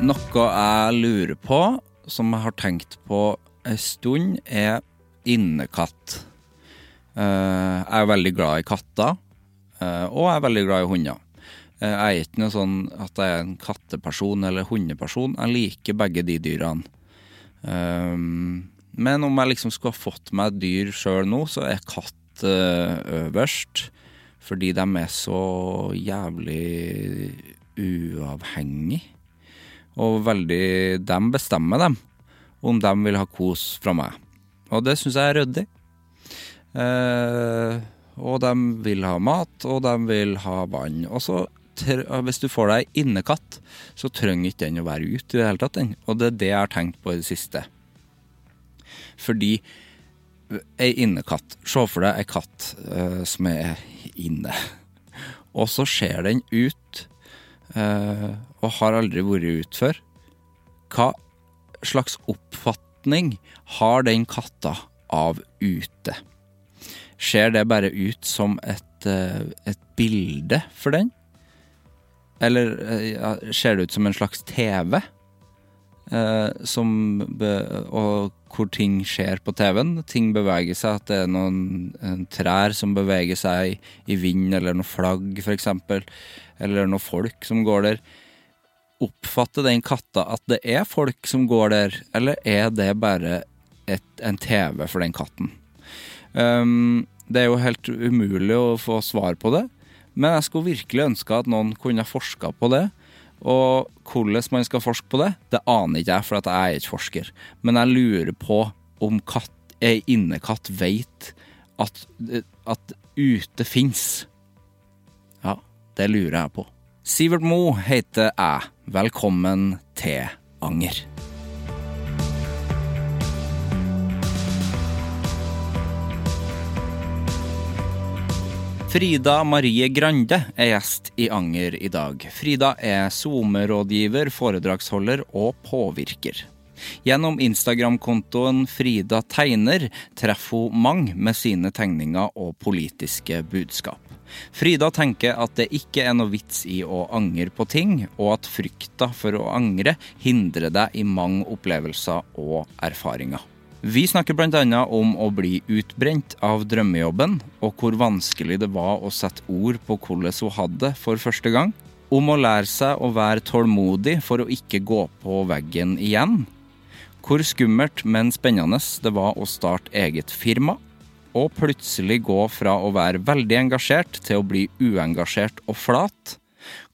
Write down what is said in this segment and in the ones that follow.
Noe jeg lurer på, som jeg har tenkt på en stund, er innekatt. Eh, jeg er veldig glad i katter, eh, og jeg er veldig glad i hunder. Eh, jeg er ikke noe sånn at jeg er en katteperson eller hundeperson. Jeg liker begge de dyrene. Men om jeg liksom skulle ha fått meg dyr sjøl nå, så er katt øverst. Fordi de er så jævlig uavhengig. Og veldig De bestemmer, dem, om de vil ha kos fra meg. Og det syns jeg er ryddig. Eh, og de vil ha mat, og de vil ha vann. Og så, hvis du får deg innekatt, så trenger ikke den å være ute i det hele tatt. den. Og det er det jeg har tenkt på i det siste. Fordi ei innekatt Se for deg ei katt eh, som er inne. Og så ser den ut eh, og har aldri vært ute før. Hva slags oppfatning har den katta av ute? Ser det bare ut som et, eh, et bilde for den? Eller eh, ser det ut som en slags TV? Eh, som og hvor ting skjer på TV-en. Ting beveger seg, at det er noen trær som beveger seg i vind, eller noe flagg, f.eks. Eller noen folk som går der. Oppfatter den katta at det er folk som går der, eller er det bare et, en TV for den katten? Um, det er jo helt umulig å få svar på det, men jeg skulle virkelig ønske at noen kunne forska på det. Og hvordan man skal forske på det, det aner ikke jeg, for jeg er ikke forsker. Men jeg lurer på om katt, ei innekatt veit at, at ute fins. Ja, det lurer jeg på. Sivert Mo heter jeg. Velkommen til Anger. Frida Marie Grande er gjest i Anger i dag. Frida er SoMe-rådgiver, foredragsholder og påvirker. Gjennom Instagram-kontoen Frida tegner treffer hun mange med sine tegninger og politiske budskap. Frida tenker at det ikke er noe vits i å angre på ting, og at frykta for å angre hindrer deg i mange opplevelser og erfaringer. Vi snakker bl.a. om å bli utbrent av drømmejobben, og hvor vanskelig det var å sette ord på hvordan hun hadde det for første gang. Om å lære seg å være tålmodig for å ikke gå på veggen igjen. Hvor skummelt, men spennende det var å starte eget firma. Og plutselig gå fra å være veldig engasjert til å bli uengasjert og flat.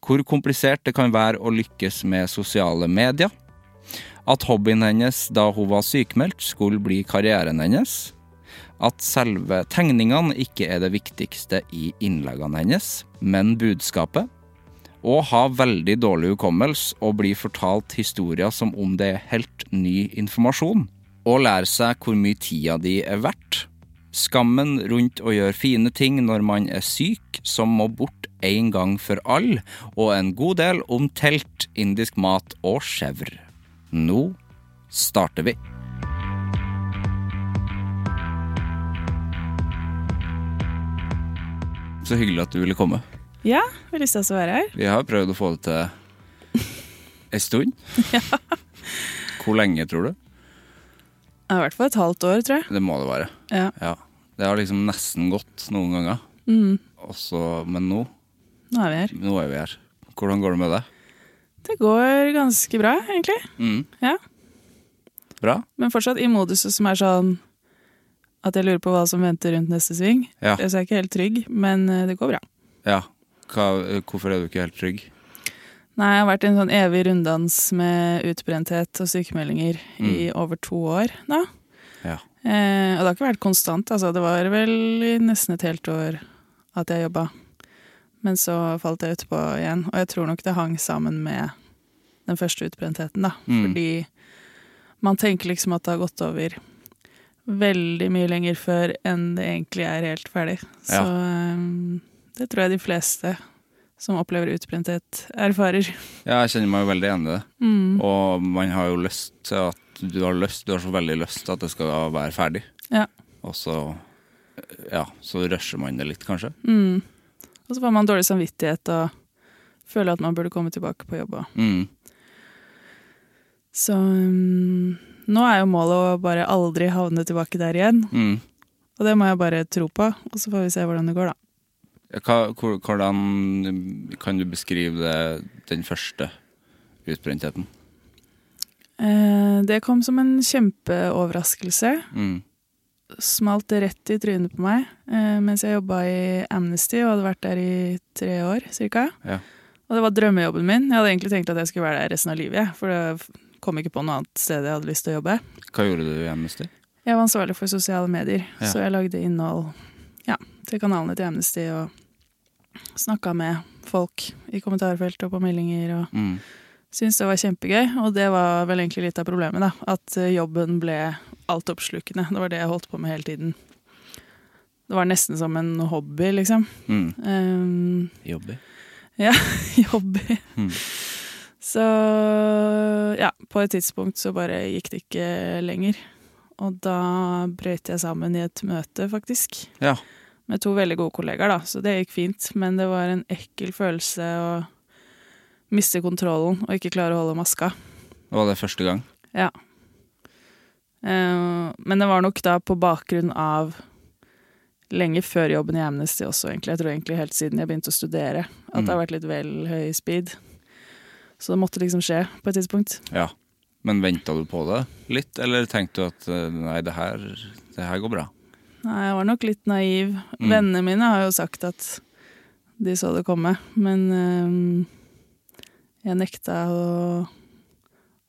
Hvor komplisert det kan være å lykkes med sosiale medier at hobbyen hennes da hun var sykemeldt, skulle bli karrieren hennes. At selve tegningene ikke er det viktigste i innleggene hennes, men budskapet. Og ha veldig dårlig hukommelse og bli fortalt historier som om det er helt ny informasjon. Og lære seg hvor mye tida di er verdt. Skammen rundt å gjøre fine ting når man er syk, som må bort en gang for all, og en god del om telt, indisk mat og chèvre. Nå starter vi. Så hyggelig at du ville komme. Ja, jeg har lyst til å være her. Vi har prøvd å få det til en stund. ja. Hvor lenge, tror du? I hvert fall et halvt år, tror jeg. Det må det være. Ja. ja. Det har liksom nesten gått noen ganger. Mm. Også, men nå Nå er vi her. Nå er vi her. Hvordan går det med deg? Det går ganske bra, egentlig. Mm. Ja. Bra? Men fortsatt i moduset som er sånn at jeg lurer på hva som venter rundt neste sving. Ja. Så jeg er ikke helt trygg, men eh, det går bra. Ja. Hva, hvorfor er du ikke helt trygg? Nei, jeg har vært i en sånn evig runddans med utbrenthet og sykemeldinger i over to år nå. Eh, og det har ikke vært konstant, altså. Det var vel nesten et helt år at jeg jobba. Men så falt jeg utpå igjen, og jeg tror nok det hang sammen med den første utbrentheten, da. Mm. Fordi man tenker liksom at det har gått over veldig mye lenger før enn det egentlig er helt ferdig. Så Ja. eh, det tror jeg de fleste som opplever utbrenthet, erfarer. Ja, jeg kjenner meg jo veldig enig i det. Mm. Og man har jo lyst til at du har lyst, du har så veldig lyst til at det skal være ferdig. Ja. Og så ja, så rusher man det litt, kanskje. Mm. Og så får man dårlig samvittighet og føler at man burde komme tilbake på jobb. Mm. Så um, nå er jo målet å bare aldri havne tilbake der igjen. Mm. Og det må jeg bare tro på, og så får vi se hvordan det går, da. Hva, hvordan kan du beskrive det, den første utbrentheten? Eh, det kom som en kjempeoverraskelse. Mm. Smalt det rett i trynet på meg eh, mens jeg jobba i Amnesty og hadde vært der i tre år cirka. Ja. Og det var drømmejobben min. Jeg hadde egentlig tenkt at jeg skulle være der resten av livet. For det kom ikke på noe annet sted jeg hadde lyst til å jobbe. Hva gjorde du i Amnesty? Jeg var ansvarlig for sosiale medier, Ja. så jeg lagde innhold ja, til kanalene til Amnesty og snakka med folk i kommentarfeltet og på meldinger. og Mm. Syntes det var kjempegøy, og det var vel egentlig litt av problemet. da, At eh, jobben ble altoppslukende. Det var det jeg holdt på med hele tiden. Det var nesten som en hobby, liksom. Mm. Um, jobby? ja, jobby. Mm. Så ja, på et tidspunkt så bare gikk det ikke lenger. Og da brøt jeg sammen i et møte, faktisk. Ja. Med to veldig gode kollegaer, da, så det gikk fint. Men det var en ekkel følelse å miste kontrollen og ikke klare å holde maska. Var det første gang? Ja. Uh, men det var nok da på bakgrunn av lenge før jobben i Amnesty også, egentlig. Jeg tror egentlig helt siden jeg begynte å studere, at det har vært litt vel høy speed. Så det måtte liksom skje på et tidspunkt. Ja. Men venta du på det litt, eller tenkte du at eh, nei, det her, det her går bra? Nei, jeg var nok litt naiv. Mm. Vennene mine har jo sagt at de så det komme, men eh, jeg nekta å,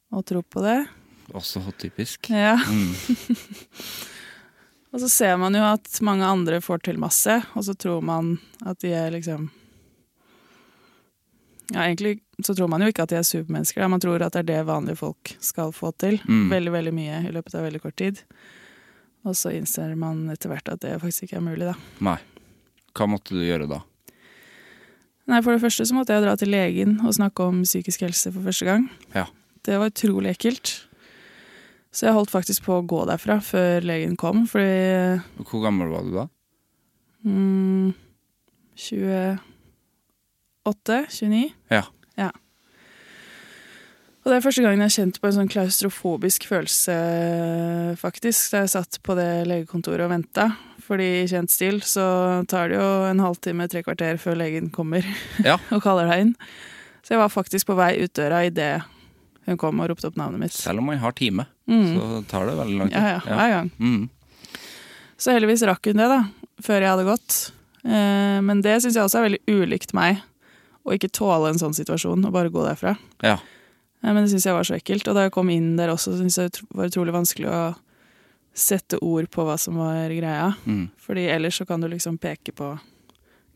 å tro på det. Også typisk. Ja. Mm. Og så ser man jo at mange andre får til masse, og så tror man at de er liksom Ja, egentlig så tror man jo ikke at de er supermennesker. Man tror at det er det vanlige folk skal få til. Mm. Veldig, veldig mye i løpet av veldig kort tid. Og så innser man etter hvert at det faktisk ikke er mulig, da. Nei. Hva måtte du gjøre da? Nei, For det første så måtte jeg dra til legen og snakke om psykisk helse for første gang. Ja. Det var utrolig ekkelt. Så jeg holdt faktisk på å gå derfra før legen kom, fordi Hvor gammel var du da? mm, 28? 29? Ja. ja. Og det er første gangen jeg har kjent på en sånn klaustrofobisk følelse, faktisk, da jeg satt på det legekontoret og venta. Fordi i kjent stil så tar det jo en halvtime, tre kvarter før legen kommer Ja. og kaller deg inn. Så jeg var faktisk på vei ut døra idet hun kom og ropte opp navnet mitt. Selv om man har time, Mm. så tar det veldig lang tid. Ja, ja, hver gang. Mm. Så heldigvis rakk hun det, da, før jeg hadde gått. Eh, men det syns jeg også er veldig ulikt meg, å ikke tåle en sånn situasjon og bare gå derfra. ja. Eh, men det syns jeg var så ekkelt. Og da jeg kom inn der også, syns jeg det var utrolig vanskelig å sette ord på hva som var greia. Mm. Fordi ellers så kan du liksom peke på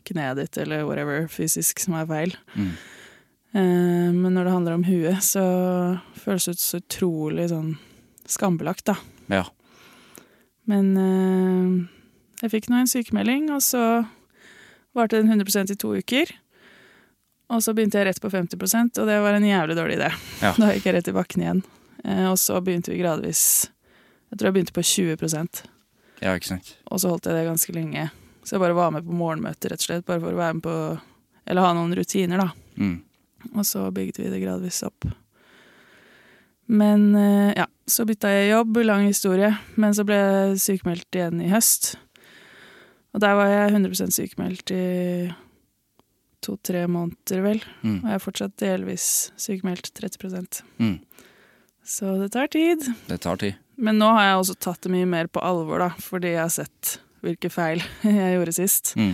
kneet ditt eller whatever fysisk som er feil. Mm. Eh, men når det handler om huet, så føles det ut så utrolig sånn skambelagt, da. ja. Men eh, jeg fikk nå en sykemelding, og så varte den 100% i to uker. Og så begynte jeg rett på 50% og det var en jævlig dårlig idé. Ja. Da gikk jeg rett i bakken igjen. Eh, og så begynte vi gradvis Jeg tror jeg begynte på 20% Ja, ikke sant. og så holdt jeg det ganske lenge. Så jeg bare var med på morgenmøter, rett og slett, bare for å være med på Eller ha noen rutiner, da. Mm. Og så bygde vi det gradvis opp. Men eh, ja, så bytta jeg jobb, lang historie. Men så ble jeg sykemeldt igjen i høst. Og der var jeg 100% sykemeldt i to-tre måneder, vel. Mm. Og jeg er fortsatt delvis sykemeldt, 30 Mm. Så det tar tid. Det tar tid. Men nå har jeg også tatt det mye mer på alvor, da, fordi jeg har sett hvilke feil jeg gjorde sist. Mm.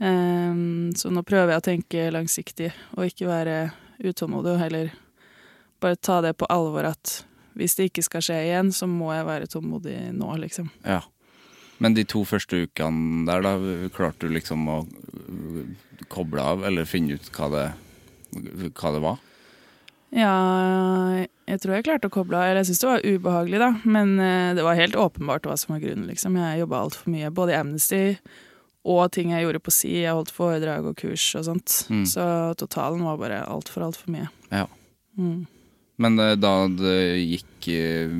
Um, så nå prøver jeg å tenke langsiktig og ikke være utålmodig, og heller bare ta det på alvor at hvis det ikke skal skje igjen, så må jeg være tålmodig nå, liksom. Ja. Men de to første ukene der, da, klarte du liksom å øh, koble av, eller finne ut hva det, hva det var? Ja, jeg tror jeg klarte å koble av. Eller jeg syns det var ubehagelig, da. Men eh, det var helt åpenbart hva som var grunnen, liksom. Jeg jobba altfor mye, både i Amnesty og ting jeg gjorde på si. Jeg holdt foredrag og kurs og sånt. Mm. Så totalen var bare altfor, altfor mye. Ja. Mm. Men eh, da det gikk eh,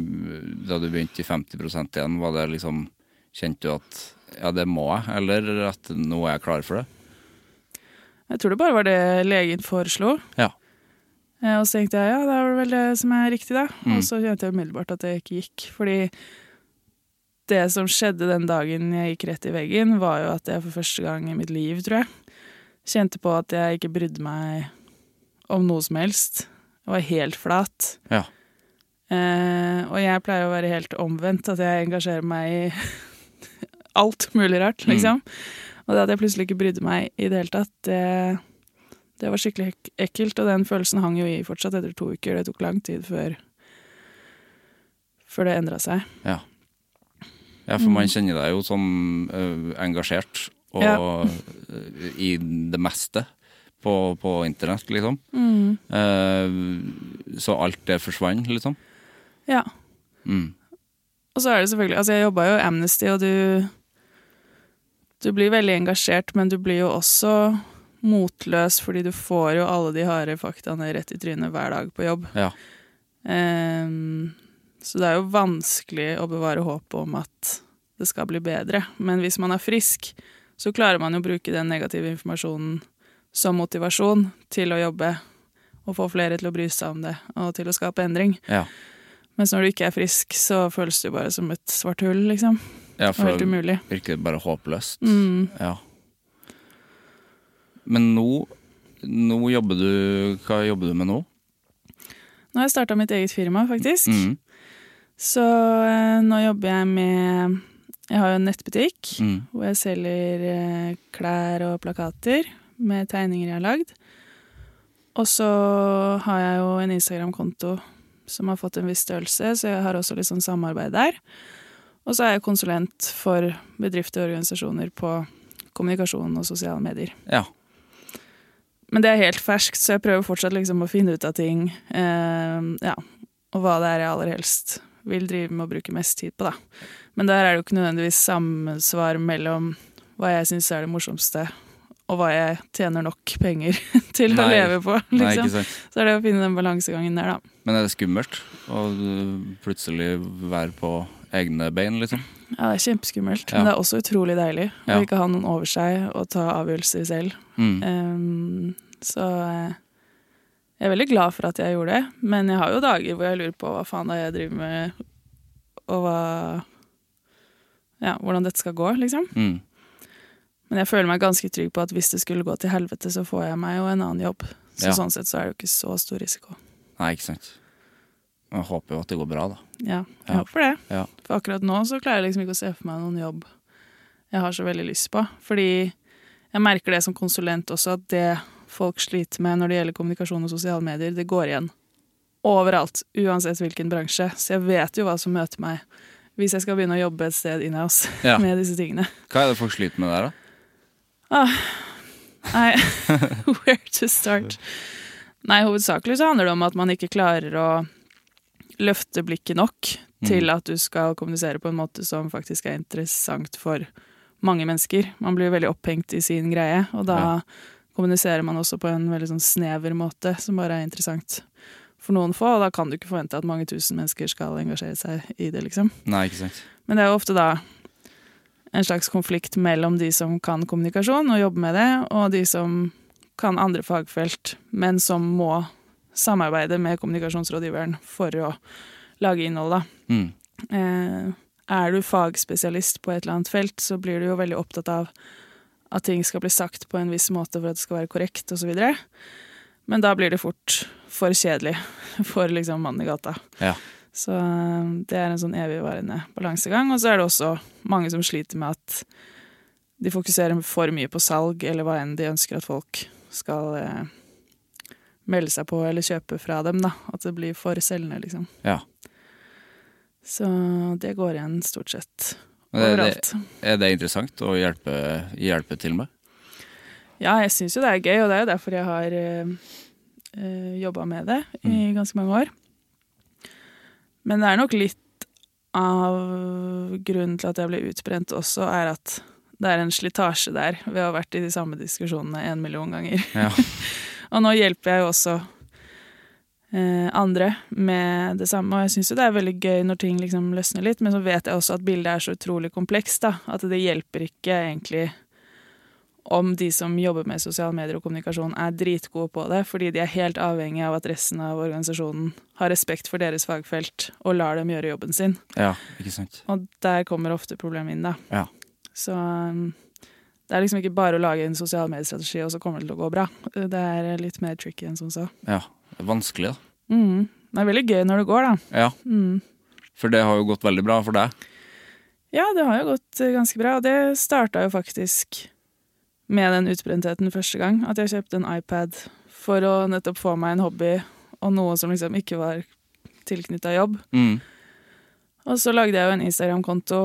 Da du begynte i 50 igjen, var det liksom Kjente du at ja, det må jeg, eller at nå er jeg klar for det? Jeg tror det bare var det legen foreslo. Ja. Eh, Og så tenkte jeg ja, det er vel det som er riktig, da. Mm. Og så kjente jeg umiddelbart at det ikke gikk. Fordi det som skjedde den dagen jeg gikk rett i veggen, var jo at jeg for første gang i mitt liv, tror jeg, kjente på at jeg ikke brydde meg om noe som helst. Jeg var helt flat. Ja. Eh, og jeg pleier å være helt omvendt, at jeg engasjerer meg i alt mulig rart, Mm. liksom. Og det at jeg plutselig ikke brydde meg i det hele tatt, det, det var skikkelig ek- ekkelt. Og den følelsen hang jo i fortsatt etter to uker. Det tok lang tid før, før det endra seg. Ja. ja, for man Mm. kjenner deg jo som uh, engasjert og Ja. øh, i det meste på, på internett, liksom. Mm. Eh, så alt det forsvant, liksom. Ja. Mm. Og så er det selvfølgelig Altså, jeg jobba jo i Amnesty, og du Du blir veldig engasjert, men du blir jo også motløs, fordi du får jo alle de harde faktaene rett i trynet hver dag på jobb. Ja. Um, så det er jo vanskelig å bevare håpet om at det skal bli bedre. Men hvis man er frisk, så klarer man jo å bruke den negative informasjonen som motivasjon til å jobbe og få flere til å bry seg om det, og til å skape endring. Ja. Mens når du ikke er frisk, så føles det jo bare som et svart hull, liksom. ja, Og for helt umulig. virker bare håpløst. Mm. Ja. Men nå, nå jobber du Hva jobber du med nå? Nå har jeg starta mitt eget firma, faktisk. Mm. Så eh, nå jobber jeg med Jeg har jo en nettbutikk Mm. hvor jeg selger eh, klær og plakater med tegninger jeg har lagd. Og så har jeg jo en Instagram-konto som har fått en viss størrelse, så jeg har også litt sånn samarbeid der. Og så er jeg konsulent for bedrifter og organisasjoner på kommunikasjon og sosiale medier. Ja. Men det er helt ferskt, så jeg prøver fortsatt liksom å finne ut av ting. eh, ja, og hva det er jeg aller helst vil drive med å bruke mest tid på, da. Men der er det jo ikke nødvendigvis samsvar mellom hva jeg syns er det morsomste, og hva jeg tjener nok penger til å leve på. Liksom. Nei. Så er det å finne den balansegangen der, da. Men er det skummelt å plutselig være på egne bein, liksom? Ja, det er kjempeskummelt, Ja. men det er også utrolig deilig å ikke ha noen over seg og ta avgjørelser selv. Mm. Um, så eh, jeg er veldig glad for at jeg gjorde det, men jeg har jo dager hvor jeg lurer på hva faen det er jeg driver med, og hva Ja, hvordan dette skal gå, liksom. Mm. Men jeg føler meg ganske trygg på at hvis det skulle gå til helvete, så får jeg meg jo en annen jobb. Så Ja. sånn sett så er det jo ikke så stor risiko. Nei, ikke sant. Jeg håper jo at det går bra, da. Ja, jeg Ja. håper det. Ja. For akkurat nå så klarer jeg liksom ikke å se for meg noen jobb jeg har så veldig lyst på. Fordi jeg merker det som konsulent også, at det folk sliter med når det gjelder kommunikasjon og sosiale medier, det går igjen overalt, uansett hvilken bransje. Så jeg vet jo hva som møter meg hvis jeg skal begynne å jobbe et sted in-house Ja. med disse tingene. Hva er det folk sliter med der, da? Nei, where to start? Nei, hovedsakelig så handler det om at man ikke klarer å løfte blikket nok til Mm. at du skal kommunisere på en måte som faktisk er interessant for mange mennesker. Man blir veldig opphengt i sin greie, og da Ja. kommuniserer man også på en veldig sånn snever måte som bare er interessant for noen få, og da kan du ikke forvente at mange tusen mennesker skal engasjere seg i det, liksom. Nei, ikke sant. Men det er jo ofte da en slags konflikt mellom de som kan kommunikasjon og jobber med det, og de som kan andre fagfelt, men som må samarbeide med kommunikasjonsrådgiveren for å lage innhold, da. Mm. Eh, er du fagspesialist på et eller annet felt, så blir du jo veldig opptatt av at ting skal bli sagt på en viss måte for at det skal være korrekt, osv. Men da blir det fort for kjedelig for liksom mannen i gata. Ja. Så eh, det er en sånn evigvarende balansegang. Og så er det også mange som sliter med at de fokuserer for mye på salg, eller hva enn de ønsker at folk skal eh, melde seg på eller kjøpe fra dem. da. At det blir for selgende, liksom. Ja. Så det går igjen stort sett overalt. er det, er det interessant å hjelpe, hjelpe til med? Ja, jeg syns jo det er gøy, og det er jo derfor jeg har øh, jobba med det i ganske mange år. Men det er nok litt av grunnen til at jeg ble utbrent også, er at det er en slitasje der ved å ha vært i de samme diskusjonene en million ganger. Ja. og nå hjelper jeg jo også eh, andre med det samme, og jeg syns jo det er veldig gøy når ting liksom løsner litt, men så vet jeg også at bildet er så utrolig komplekst, da, at det hjelper ikke egentlig om de som jobber med sosiale medier og kommunikasjon er dritgode på det, fordi de er helt avhengige av at resten av organisasjonen har respekt for deres fagfelt og lar dem gjøre jobben sin. ja, ikke sant. Og der kommer ofte problemet inn, da. Ja. Så um, det er liksom ikke bare å lage en sosial mediestrategi, og så kommer det til å gå bra. Det er litt mer tricky enn som så. Ja. Det er vanskelig, da. Mm. Det er veldig gøy når det går, da. Ja. Mm. For det har jo gått veldig bra for deg. Ja, det har jo gått eh, ganske bra, og det starta jo faktisk med den utbrentheten første gang. At jeg kjøpte en iPad for å nettopp få meg en hobby og noe som liksom ikke var tilknytta jobb. Mm. Og så lagde jeg jo en Instagram-konto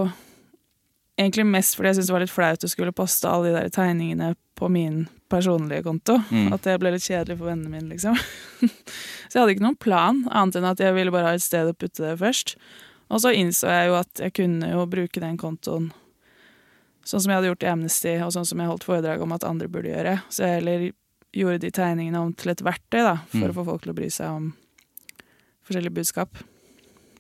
egentlig mest fordi jeg syntes det var litt flaut å skulle poste alle de der tegningene på min personlige konto. Mm. At det ble litt kjedelig for vennene mine, liksom. så jeg hadde ikke noen plan, annet enn at jeg ville bare ha et sted å putte det først. Og så innså jeg jo at jeg kunne jo bruke den kontoen sånn som jeg hadde gjort i Amnesty, og sånn som jeg holdt foredrag om at andre burde gjøre. Så jeg heller gjorde de tegningene om til et verktøy, da, for Mm. å få folk til å bry seg om forskjellige budskap.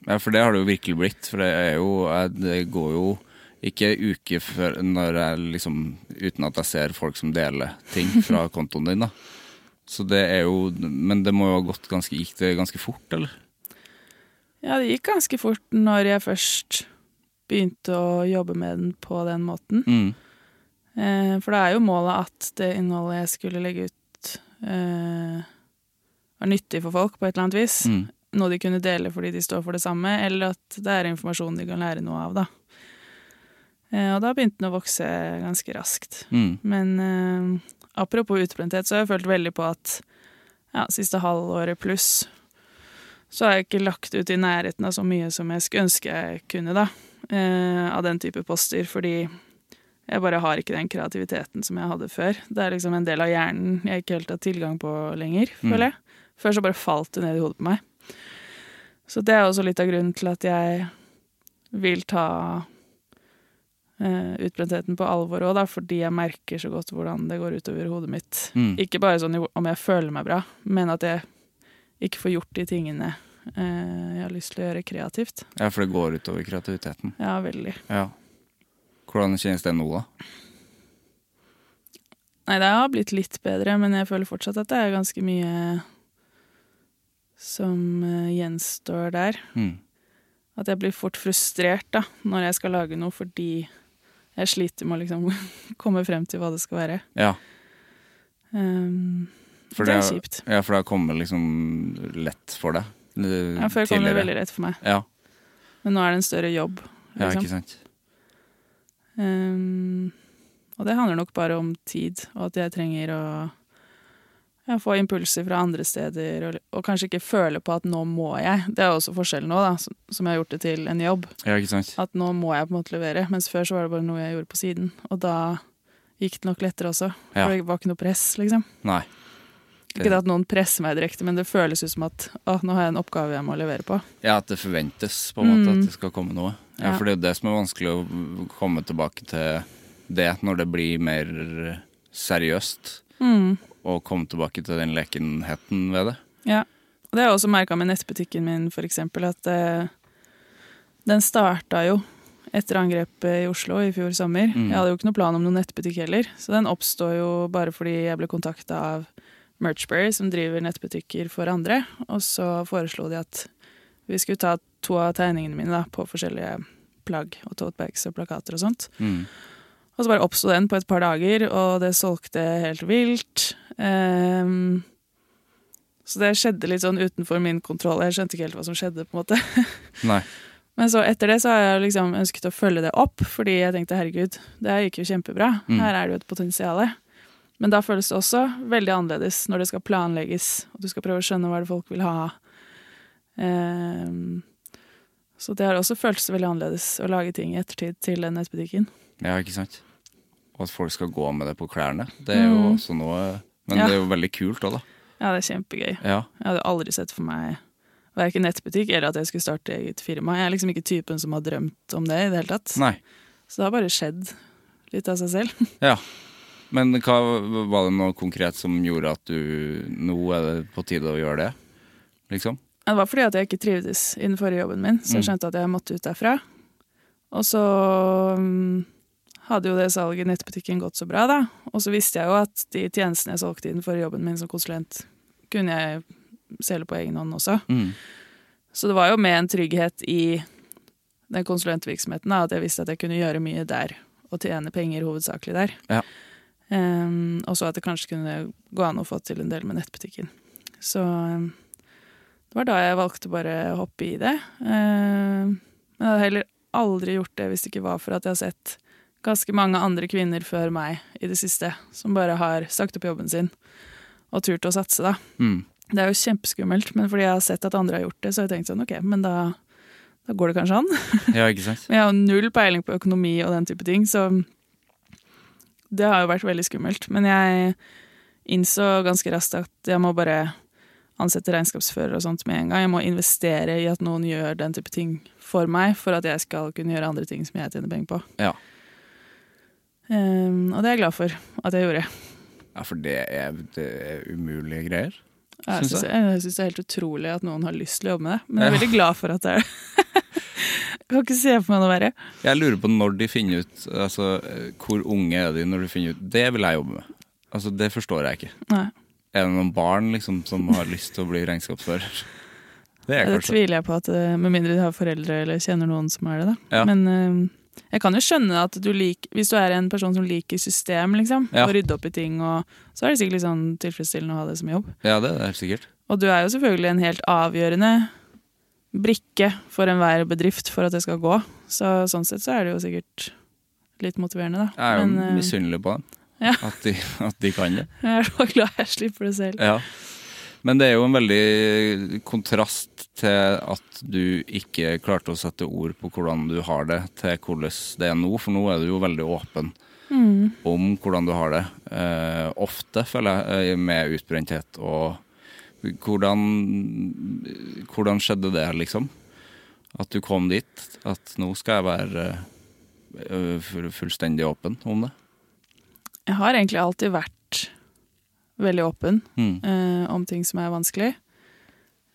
Ja, for det har det jo virkelig blitt. For det er jo Det går jo ikke uke før når jeg liksom Uten at jeg ser folk som deler ting fra kontoen din, da. Så det er jo Men det må jo ha gått ganske Gikk det ganske fort, eller? Ja, det gikk ganske fort når jeg først begynte å jobbe med den på den måten. Mm. Eh, for det er jo målet at det innholdet jeg skulle legge ut, eh, var nyttig for folk på et eller annet vis. Mm. Noe de kunne dele fordi de står for det samme, eller at det er informasjon de kan lære noe av, da. Eh, og da begynte den å vokse ganske raskt. Mm. Men eh, apropos utbrenthet, så har jeg følt veldig på at ja, siste halvåret pluss så har jeg ikke lagt ut i nærheten av så mye som jeg skulle ønske jeg kunne, da. Eh, av den type poster, fordi jeg bare har ikke den kreativiteten som jeg hadde før. Det er liksom en del av hjernen jeg ikke helt har tilgang på lenger, Mm. føler jeg. Før så bare falt det ned i hodet på meg. Så det er også litt av grunnen til at jeg vil ta eh, utbrentheten på alvor òg, fordi jeg merker så godt hvordan det går utover hodet mitt. Mm. Ikke bare sånn om jeg føler meg bra, men at jeg ikke får gjort de tingene uh, jeg har lyst til å gjøre kreativt. Ja, for det går utover kreativiteten. Ja, veldig. Ja. Hvordan kjennes det nå, da? Nei, det har blitt litt bedre, men jeg føler fortsatt at det er ganske mye som eh, gjenstår der. Mm. At jeg blir fort frustrert da, når jeg skal lage noe, fordi jeg sliter med å liksom komme frem til hva det skal være. Ja. Um, For det er kjipt. Ja, for det har kommet liksom lett for deg? eh, Ja, Før kom det tidligere. veldig rett for meg, Ja, men nå er det en større jobb. ja Liksom. ikke sant? Um, og det handler nok bare om tid, og at jeg trenger å ja, få impulser fra andre steder, og, og kanskje ikke føle på at nå må jeg. Det er også forskjellen nå, da, som, jeg har gjort det til en jobb. Ja, ikke sant? At nå må jeg på en måte levere, mens før så var det bare noe jeg gjorde på siden. Og da gikk det nok lettere også, for Ja. det var ikke noe press, liksom. Nei. Ikke det at noen presser meg direkte, men det føles ut som at å, nå har jeg en oppgave jeg må levere på. Ja, at det forventes på en måte Mm. at det skal komme noe. Ja, Ja. For det er jo det som er vanskelig å komme tilbake til det når det blir mer seriøst. Mm. Og komme tilbake til den lekenheten ved det. Ja, og det har jeg også merka med nettbutikken min, eksempel, at eh, den starta jo etter angrepet i Oslo i fjor sommer. Mm. Jeg hadde jo ikke noe plan om noen nettbutikk heller, så den oppstod jo bare fordi jeg ble kontakta av Merchberry, som driver nettbutikker for andre, og så foreslo de at vi skulle ta to av tegningene mine da, på forskjellige plagg og totebags og plakater og sånt. Mm. Og så bare oppsto den på et par dager, og det solgte helt vilt. Um, så det skjedde litt sånn utenfor min kontroll. Jeg skjønte ikke helt hva som skjedde. på en måte. Nei. Men så etter det så har jeg liksom ønsket å følge det opp, fordi jeg tenkte herregud, det gikk jo kjempebra. Mm. Her er det jo et potensial. Men da føles det også veldig annerledes når det skal planlegges, og du skal prøve å skjønne hva det folk vil ha. Um, så det har også føltes veldig annerledes å lage ting i ettertid til den nettbutikken. Ja, ikke sant? Og at folk skal gå med det på klærne. Det er jo Mm. også noe Men Ja. det er jo veldig kult òg, da. Ja, det er kjempegøy. Ja. Jeg hadde aldri sett for meg verken nettbutikk eller at jeg skulle starte eget firma. Jeg er liksom ikke typen som har drømt om det i det hele tatt. Nei. Så det har bare skjedd litt av seg selv. Ja. Men hva, var det noe konkret som gjorde at du Nå er det på tide å gjøre det? Liksom? Det var fordi at jeg ikke trivdes i den forrige jobben min, så jeg Mm. skjønte at jeg måtte ut derfra. Og så mm, hadde jo det salget i nettbutikken gått så bra, da. Og så visste jeg jo at de tjenestene jeg solgte inn for jobben min som konsulent, kunne jeg selge på egen hånd også. Mm. Så det var jo med en trygghet i den konsulentvirksomheten da, at jeg visste at jeg kunne gjøre mye der, og tjene penger hovedsakelig der. Ja. Um, og så at det kanskje kunne gå an å få til en del med nettbutikken. Så um, det var da jeg valgte bare å hoppe i det. Ehm, men jeg hadde heller aldri gjort det hvis det ikke var for at jeg har sett ganske mange andre kvinner før meg i det siste, som bare har sagt opp jobben sin og turt å satse, da. Mm. Det er jo kjempeskummelt, men fordi jeg har sett at andre har gjort det, så har jeg tenkt sånn, ok, men da, da går det kanskje an. Ja, ikke sant? Men jeg har null peiling på økonomi og den type ting, så det har jo vært veldig skummelt. Men jeg innså ganske raskt at jeg må bare ansette regnskapsfører og sånt med en gang. Jeg må investere i at noen gjør den type ting for meg, for at jeg skal kunne gjøre andre ting som jeg tjener penger på. Ja. Ehm, og det er jeg glad for at jeg gjorde. ja for det er, det er umulige greier. Jeg Syns syns jeg. jeg synes det er helt utrolig at noen har lyst til å jobbe med det, men jeg er veldig glad for at det er det. Kan ikke se for meg noe verre. Jeg lurer på når de finner ut Altså, hvor unge er de når de finner ut Det vil jeg jobbe med. Altså, Det forstår jeg ikke. Nei, Er det noen barn liksom som har lyst til å bli regnskapsfører? Det er det tviler jeg på, at, eh, med mindre de har foreldre eller kjenner noen som er det. da. Ja. Men eh, jeg kan jo skjønne at du liker Hvis du er en person som liker system, liksom, Ja. og rydde opp i ting, og, så er det sikkert sånn tilfredsstillende å ha det som jobb. Ja, det er helt sikkert. Og du er jo selvfølgelig en helt avgjørende brikke for enhver bedrift for at det skal gå. Så sånn sett så er det jo sikkert litt motiverende, da. Jeg er jo Men, eh, misunnelig på dem. ja. At, de, at de kan det. jeg er så glad jeg slipper det selv. Ja. Men det er jo en veldig kontrast til at du ikke klarte å sette ord på hvordan du har det, til hvordan det er nå. For nå er du jo veldig åpen Mm. om hvordan du har det. Eh, ofte, føler jeg, eh, med utbrenthet. Og hvordan, hvordan skjedde det, liksom? At du kom dit? At nå skal jeg være eh, fullstendig åpen om det? Jeg har egentlig alltid vært veldig åpen Mm. eh, om ting som er vanskelig.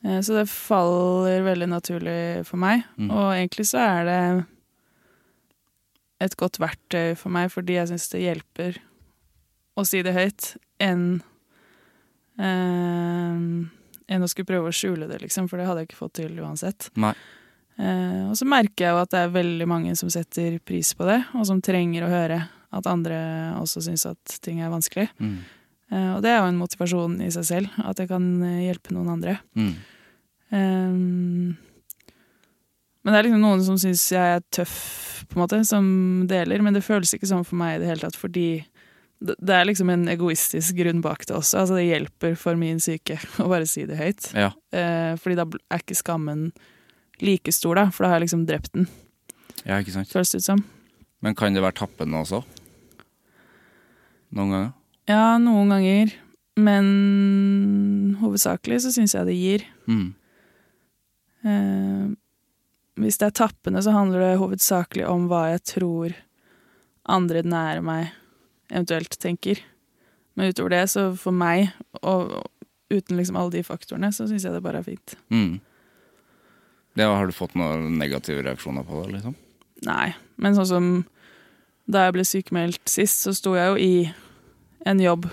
Eh, så det faller veldig naturlig for meg. Mm. Og egentlig så er det et godt verktøy for meg, fordi jeg syns det hjelper å si det høyt, enn eh, enn å skulle prøve å skjule det, liksom, for det hadde jeg ikke fått til uansett. Eh, og så merker jeg jo at det er veldig mange som setter pris på det, og som trenger å høre at andre også syns at ting er vanskelig. Mm. Eh, og det er jo en motivasjon i seg selv, at jeg kan eh, hjelpe noen andre. Mm. Ehm, men det er liksom noen som syns jeg er tøff, på en måte, som deler, men det føles ikke sånn for meg i det hele tatt, fordi det er liksom en egoistisk grunn bak det også. Altså det hjelper for min syke å bare si det høyt. Ja. Eh, fordi da er ikke skammen like stor, da, for da har jeg liksom drept den, ja, ikke sant. føles det ut som. Men kan det være tappende også? Noen ganger? Ja, noen ganger. Men hovedsakelig så syns jeg det gir. Mm. Eh, hvis det er tappende, så handler det hovedsakelig om hva jeg tror andre nære meg eventuelt tenker. Men utover det, så for meg, og, og uten liksom alle de faktorene, så syns jeg det bare er fint. Mm. Det, har du fått noen negative reaksjoner på det? liksom? Nei. Men sånn som da jeg ble sykemeldt sist, så sto jeg jo i en jobb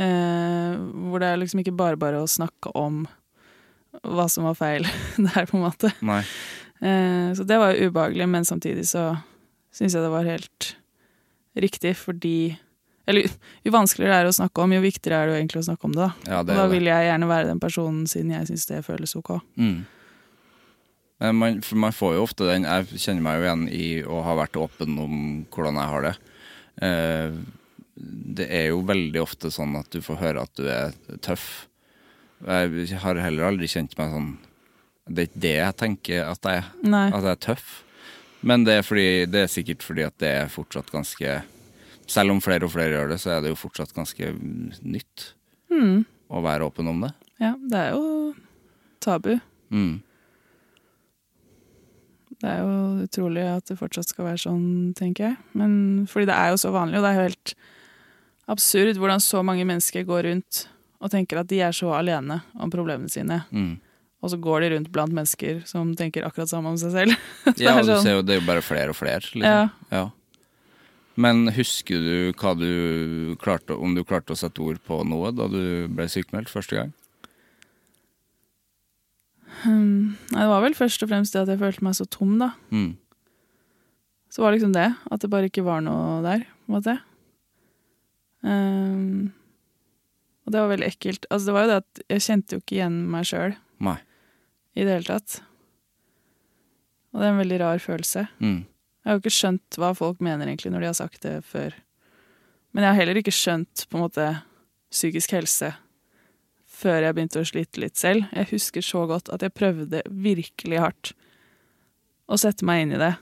eh, hvor det er liksom ikke bare bare å snakke om hva som var feil der, på en måte. Eh, så det var jo ubehagelig, men samtidig så syns jeg det var helt riktig, fordi Eller jo vanskeligere det er å snakke om, jo viktigere er det jo egentlig å snakke om det. da. Ja, det da vil jeg gjerne være den personen, siden jeg syns det føles ok. Mm. Men Man, man får jo ofte den Jeg kjenner meg jo igjen i å ha vært åpen om hvordan jeg har det. Eh, det er jo veldig ofte sånn at du får høre at du er tøff. Jeg har heller aldri kjent meg sånn Det er ikke det jeg tenker at jeg er. Nei. At jeg er tøff. Men det er, fordi, det er sikkert fordi at det er fortsatt ganske Selv om flere og flere gjør det, så er det jo fortsatt ganske nytt Mm. å være åpen om det. Ja, det er jo tabu. Mm. Det er jo utrolig at det fortsatt skal være sånn, tenker jeg. Men fordi det er jo så vanlig, og det er jo helt absurd hvordan så mange mennesker går rundt og tenker at de er så alene om problemene sine. Mm. Og så går de rundt blant mennesker som tenker akkurat samme om seg selv. Ja, du sånn- ser jo det er jo bare flere og flere. Liksom. Ja. Ja. Men husker du hva du klarte, om du klarte å sette ord på noe da du ble sykemeldt første gang? Um, Nei, det var vel først og fremst det at jeg følte meg så tom, da. Mm. Så var det liksom det. At det bare ikke var noe der, på en måte. Ehm, og det var veldig ekkelt. Altså, det var jo det at jeg kjente jo ikke igjen meg sjøl i det hele tatt. Og det er en veldig rar følelse. Mm. Jeg har jo ikke skjønt hva folk mener egentlig når de har sagt det før. Men jeg har heller ikke skjønt på en måte psykisk helse før jeg begynte å slite litt selv. Jeg husker så godt at jeg prøvde virkelig hardt å sette meg inn i det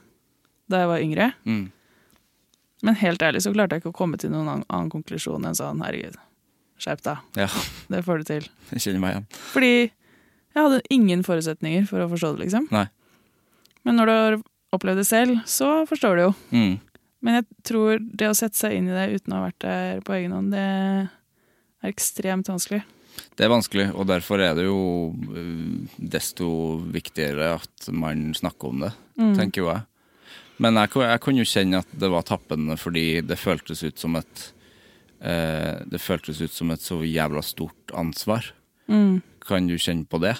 da jeg var yngre. Mm. Men helt ærlig så klarte jeg ikke å komme til noen annen, konklusjon enn sånn herregud, skjerp deg, Ja, det får du til. jeg kjenner meg igjen. Fordi jeg hadde ingen forutsetninger for å forstå det, liksom. Nei. Men når du har opplevd det selv, så forstår du jo. Mm. Men jeg tror det å sette seg inn i det uten å ha vært der på egen hånd, det er ekstremt vanskelig. Det er vanskelig, og derfor er det jo øh, desto viktigere at man snakker om det, Mm. tenker jo jeg. Men jeg, jeg kunne jo kjenne at det var tappende, fordi det føltes ut som et eh, Det føltes ut som et så jævla stort ansvar. Mm. Kan du kjenne på det?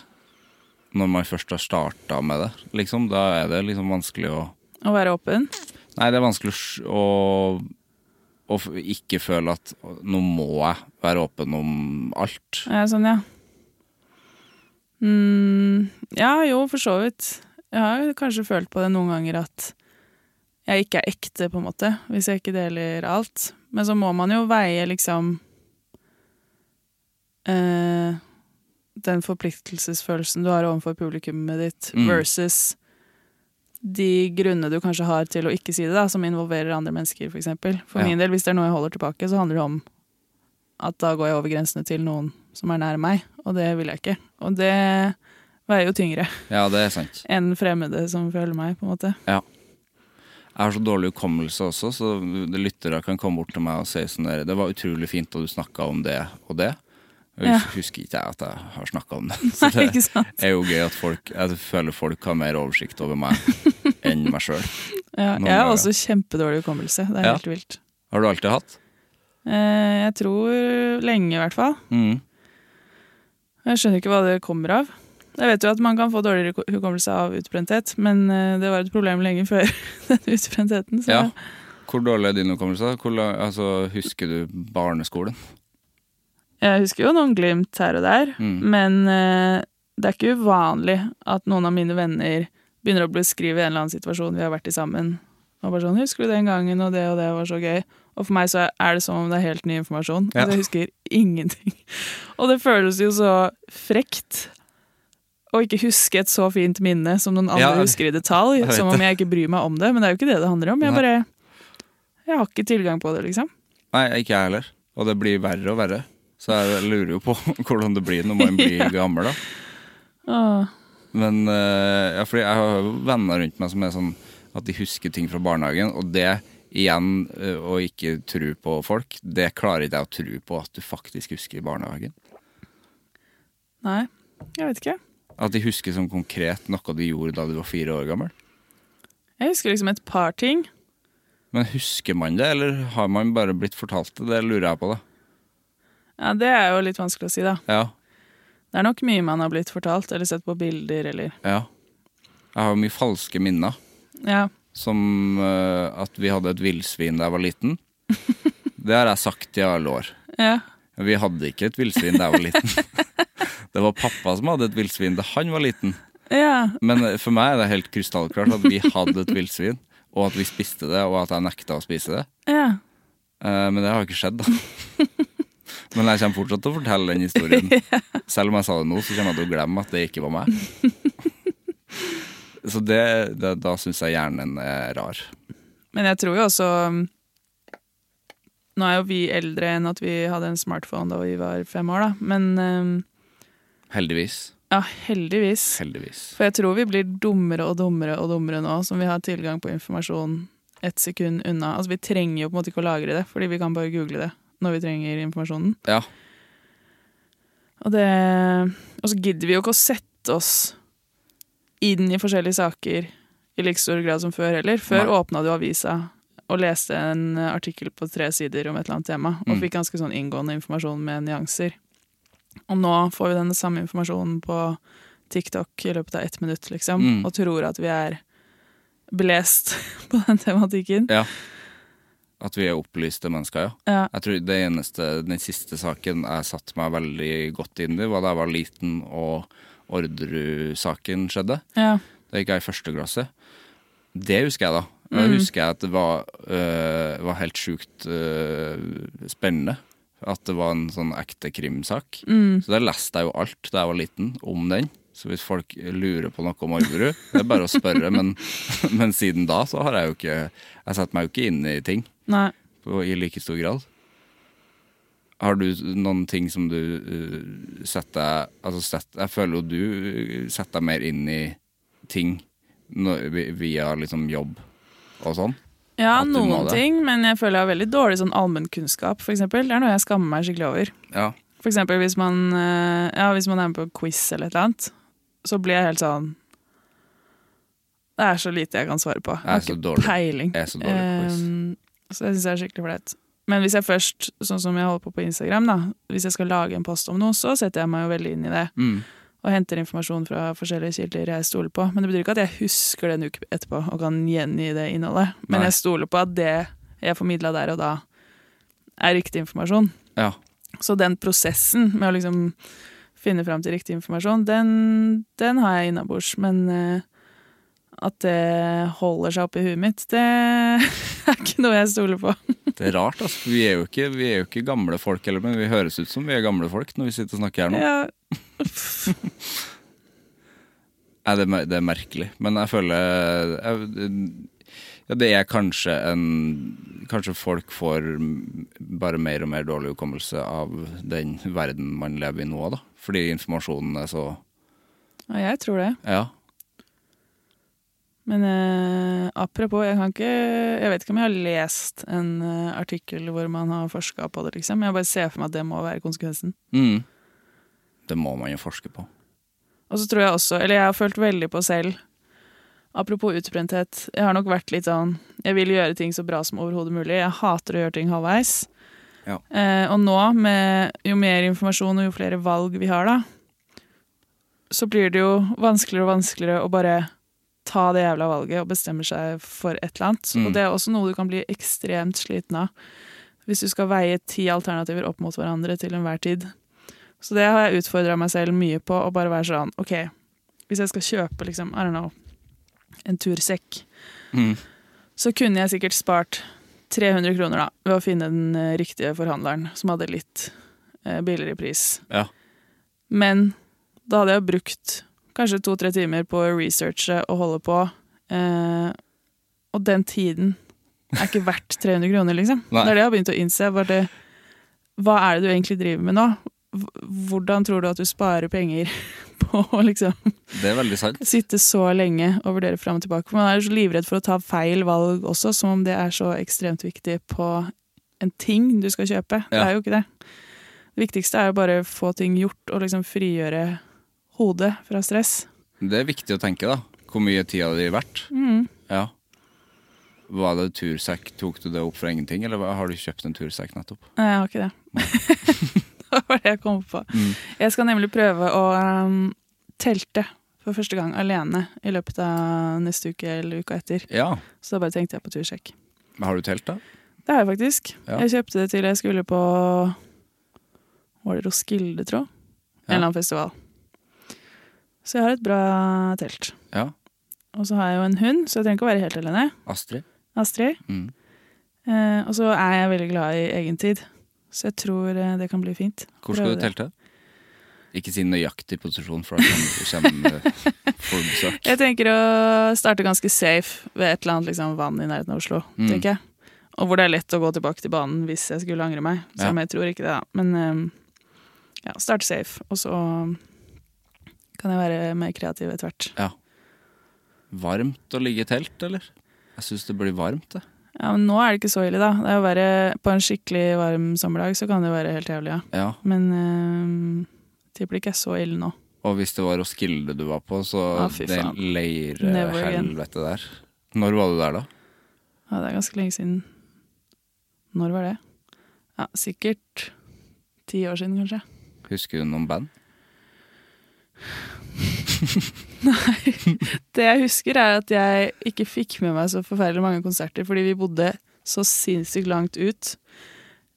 Når man først har starta med det, liksom. Da er det liksom vanskelig å Å være åpen. Nei, det er vanskelig å, å ikke føle at nå må jeg være åpen om alt. Ja, sånn, ja. Mm, ja, jo, for så vidt. Jeg har kanskje følt på det noen ganger at jeg ikke er ekte, på en måte, hvis jeg ikke deler alt. Men så må man jo veie liksom eh, Den forpliktelsesfølelsen du har overfor publikummet ditt, Mm. versus de grunnene du kanskje har til å ikke si det, da, som involverer andre mennesker, for eksempel. For Ja. min del, hvis det er noe jeg holder tilbake, så handler det om at da går jeg over grensene til noen som er nær meg, og det vil jeg ikke. Og det veier jo tyngre Ja, det er sant. enn fremmede som føler meg, på en måte. Jeg har så dårlig hukommelse også, så lyttere kan komme bort til meg og si sånn der Det var utrolig fint at du snakka om det og det. Jeg Ja. husker ikke jeg at jeg har snakka om det. Så Nei, det sant? er jo gøy at folk Jeg føler folk har mer oversikt over meg enn meg sjøl. Ja, jeg har også kjempedårlig hukommelse. Det er Ja. helt vilt. Har du alltid hatt? Eh, jeg tror lenge, i hvert fall. Mm. Jeg skjønner ikke hva det kommer av. Jeg vet jo at man kan få dårligere hukommelse av utbrenthet, men eh, det var et problem lenge før den utbrentheten. Så Ja. Hvor dårlig er din hukommelse? Hvor altså, husker du barneskolen? jeg husker jo noen glimt her og der, Mm. men eh, det er ikke uvanlig at noen av mine venner begynner å beskrive en eller annen situasjon vi har vært i sammen. Og bare sånn 'Husker du den gangen, og det og det var så gøy?' Og for meg så er det som om det er helt ny informasjon. Ja. Altså, jeg husker ingenting. Og det føles jo så frekt å ikke huske et så fint minne som noen andre Ja, husker i detalj. Som om jeg ikke bryr meg om det. Men det er jo ikke det det handler om. Jeg bare Jeg har ikke tilgang på det, liksom. Nei, ikke jeg heller. Og det blir verre og verre. Så jeg lurer jo på hvordan det blir når man blir gammel, da. Åh. Men eh, ja, fordi jeg har jo venner rundt meg som er sånn at de husker ting fra barnehagen, og det igjen eh, å ikke tro på folk, det klarer ikke jeg å tro på at du faktisk husker i barnehagen. Nei, jeg vet ikke. At de husker som konkret noe de gjorde da du var fire år gammel. Jeg husker liksom et par ting. Men husker man det, eller har man bare blitt fortalt det? Det lurer jeg på, da. Ja, Det er jo litt vanskelig å si, da. Ja, Det er nok mye man har blitt fortalt, eller sett på bilder, eller ja. Jeg har jo mye falske minner. Ja. som uh, at vi hadde et villsvin da jeg var liten. Det har jeg sagt i alle år. Ja. Vi hadde ikke et villsvin da jeg var liten. Det var pappa som hadde et villsvin da han var liten. ja. Men for meg er det helt krystallklart at vi hadde et villsvin, og at vi spiste det, og at jeg nekta å spise det. ja. Eh, Men det har ikke skjedd, da. Men jeg kommer fortsatt til å fortelle den historien. Selv om jeg sa det nå, så kommer jeg til å glemme at det ikke var meg. Så det, det, da syns jeg hjernen er rar. Men jeg tror jo også um, Nå er jo vi eldre enn at vi hadde en smartphone da vi var fem år, da. Men um, Heldigvis. ja, heldigvis. Heldigvis. For jeg tror vi blir dummere og dummere og dummere nå som vi har tilgang på informasjon ett sekund unna. Altså Vi trenger jo på en måte ikke å lagre det, fordi vi kan bare google det når vi trenger informasjonen. Ja. Og det Og så gidder vi jo ikke å sette oss inn i forskjellige saker i like stor grad som før heller. Før Nei. åpna du avisa og leste en artikkel på tre sider om et eller annet tema, og Mm. fikk ganske sånn inngående informasjon med nyanser. Og nå får vi den samme informasjonen på TikTok i løpet av ett minutt, liksom, Mm. og tror at vi er belest på den tematikken. ja. At vi er opplyste mennesker, ja. Ja. Jeg tror det eneste, Den siste saken jeg satte meg veldig godt inn i, var da jeg var liten og Orderud-saken skjedde. Ja. Da gikk jeg i første klasse. Det husker jeg, da. Da Mm. husker jeg at det var, øh, var helt sjukt øh, spennende. At det var en sånn ekte krimsak. Mm. Så da leste jeg jo alt da jeg var liten om den. Så hvis folk lurer på noe om Orderud, det er bare å spørre. Men, men siden da så har jeg jo ikke Jeg setter meg jo ikke inn i ting Nei. på, i like stor grad. Har du noen ting som du uh, setter altså sett, Jeg føler jo du uh, setter deg mer inn i ting via liksom jobb og sånn. Ja, noen ting, men jeg føler jeg har veldig dårlig sånn allmennkunnskap, eksempel. Det er noe jeg skammer meg skikkelig over. Ja. For eksempel hvis man, eh, ja, hvis man er med på quiz eller et eller annet, så blir jeg helt sånn Det er så lite jeg kan svare på. Jeg er har så ikke dårlig. peiling. Jeg er så dårlig på quiz. Um, så jeg syns jeg er skikkelig flaut. Men hvis jeg først, sånn som jeg holder på på Instagram, da, hvis jeg skal lage en post om noe, så setter jeg meg jo veldig inn i det. Mm. Og henter informasjon fra forskjellige kilder jeg stoler på. Men det betyr ikke at jeg husker det en uke etterpå og kan gjengi det innholdet. Men Nei. jeg stoler på at det jeg formidla der og da, er riktig informasjon. Ja. Så den prosessen med å liksom finne fram til riktig informasjon, den, den har jeg innabords. Men eh, at det holder seg oppi huet mitt, det er ikke noe jeg stoler på. Det er rart, altså. Vi er jo ikke, vi er jo ikke gamle folk heller, men vi høres ut som vi er gamle folk når vi sitter og snakker her nå. Ja, Nei, det, det er merkelig. Men jeg føler jeg, ja, Det er kanskje en Kanskje folk får bare mer og mer dårlig hukommelse av den verden man lever i nå, da. Fordi informasjonen er så Ja, jeg tror det. Ja. Men eh, apropos, jeg kan ikke Jeg vet ikke om jeg har lest en eh, artikkel hvor man har forska på det, liksom. Jeg bare ser for meg at det må være konsekvensen. Mm. Det må man jo forske på. Og så tror jeg også, eller jeg har følt veldig på selv Apropos utbrenthet. Jeg har nok vært litt sånn Jeg vil gjøre ting så bra som overhodet mulig. Jeg hater å gjøre ting halvveis. Ja. Eh, og nå, med jo mer informasjon og jo flere valg vi har, da, så blir det jo vanskeligere og vanskeligere å bare ta det jævla valget og bestemme seg for et eller annet. Mm. Og det er også noe du kan bli ekstremt sliten av. Hvis du skal veie ti alternativer opp mot hverandre til enhver tid. Så det har jeg utfordra meg selv mye på, å bare være sånn OK, hvis jeg skal kjøpe liksom, I don't know, en tursekk, Mm. så kunne jeg sikkert spart 300 kroner da, ved å finne den eh, riktige forhandleren som hadde litt eh, billigere pris. Ja. Men da hadde jeg brukt kanskje to-tre timer på å researche og holde på. Eh, og den tiden er ikke verdt 300 kroner, liksom. Nei. Det er det jeg har begynt å innse. Det, hva er det du egentlig driver med nå? Hvordan tror du at du sparer penger på å liksom Det sant. sitte så lenge og vurdere fram og tilbake? Man er så livredd for å ta feil valg også, som om det er så ekstremt viktig på en ting du skal kjøpe. Det er jo ikke det. Det viktigste er jo bare å få ting gjort og liksom frigjøre hodet fra stress. Det er viktig å tenke, da. Hvor mye tid hadde det vært? Mm. Ja. Var det tursekk? Tok du det opp for ingenting, eller har du kjøpt en tursekk nettopp? Nei, jeg har ikke det. det var det jeg kom på. Mm. Jeg skal nemlig prøve å um, telte for første gang alene i løpet av neste uke eller uka etter. Ja. Så da bare tenkte jeg på tursjekk. Har du telt, da? Det har jeg faktisk. Ja. Jeg kjøpte det til jeg skulle på Var det Roskilde, tro? En eller annen festival. Så jeg har et bra telt. Ja. Og så har jeg jo en hund, så jeg trenger ikke å være helt alene. Astrid? Astrid. Mm. Eh, og så er jeg veldig glad i egentid. Så jeg tror eh, det kan bli fint. Hvor skal du telte? Ikke si nøyaktig posisjon, for da kommer, du besøk. Jeg tenker å starte ganske safe ved et eller annet liksom, vann i nærheten av Oslo. Mm. tenker jeg. Og hvor det er lett å gå tilbake til banen hvis jeg skulle angre meg. Som ja. jeg tror ikke det, da. Men um, ja, starte safe. Og så kan jeg være mer kreativ etter hvert. Ja. Varmt å ligge i telt, eller? Jeg syns det blir varmt, det. Ja, men nå er det ikke så ille, da. Det er å være På en skikkelig varm sommerdag så kan det jo være helt jævlig, ja. Ja. Men øh, tipper det ikke er så ille nå. Og hvis det var Roskilde du var på, så ah, det leirhelvete der. Når var du der, da? Ja, det er ganske lenge siden. Når var det? Ja, sikkert ti år siden, kanskje. Husker du noen band? Det jeg husker, er at jeg ikke fikk med meg så forferdelig mange konserter, fordi vi bodde så sinnssykt langt ut.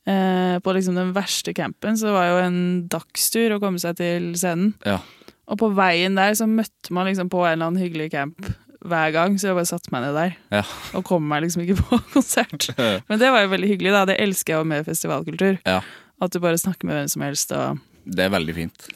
Eh, på liksom den verste campen, så det var jo en dagstur å komme seg til scenen. Ja. Og på veien der så møtte man liksom på en eller annen hyggelig camp hver gang, så jeg bare satte meg ned der. Ja. Og kom meg liksom ikke på konsert. Men det var jo veldig hyggelig, da. Det elsker jeg jo med festivalkultur. Ja. At du bare snakker med hvem som helst. Og... Det er veldig fint.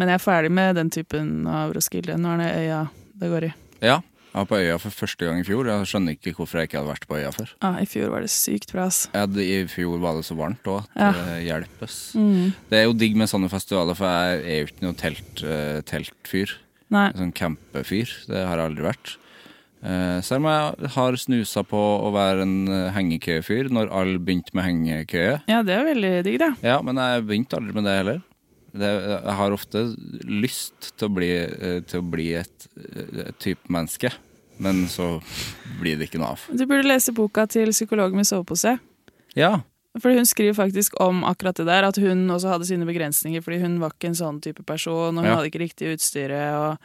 Men jeg er ferdig med den typen av Roskilde. Nå er det øya det går i. Ja. Jeg var på øya for første gang i fjor. Jeg skjønner ikke hvorfor jeg ikke hadde vært på øya før. Ja, I fjor var det sykt bra, ass. Ja, I fjor var det så varmt òg at Ja. det hjelpes. Mm. Det er jo digg med sånne festivaler, for jeg er jo ikke noe telt, uh, teltfyr. Nei. Sånn campefyr. Det har jeg aldri vært. Uh, selv om jeg har snusa på å være en eh, hengekøyefyr når alle begynte med hengekøye. Ja, det er veldig digg, da. Ja, men jeg begynte aldri med det heller. Jeg har ofte lyst til å bli, eh, til å bli et, et type menneske, men så blir det ikke noe av. Du burde lese boka til psykologen med sovepose. Ja, For hun skriver faktisk om akkurat det der, at hun også hadde sine begrensninger, fordi hun var ikke en sånn type person, og hun Ja. hadde ikke riktig utstyret. Og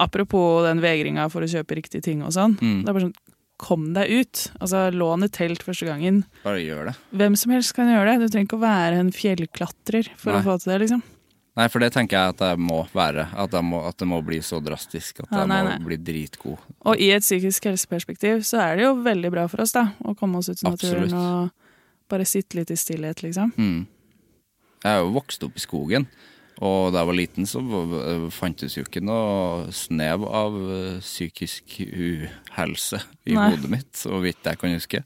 apropos den vegringa for å kjøpe riktige ting og sånn. Mm. Det er bare sånn, kom deg ut. Altså, lån et telt første gangen. bare gjør det. Hvem som helst kan gjøre det. Du trenger ikke å være en fjellklatrer for Nei. å få til det, liksom. Nei, for det tenker jeg at det må være. At, det må, at det må bli så drastisk at Ja, jeg nei, må nei. bli dritgod. Og i et psykisk helseperspektiv så er det jo veldig bra for oss da, å komme oss ut i naturen Absolutt. og bare sitte litt i stillhet, liksom. Mm. Jeg er jo vokst opp i skogen, og da jeg var liten så fantes jo ikke noe snev av eh, psykisk uhelse i Nei. hodet mitt, så vidt jeg kan huske.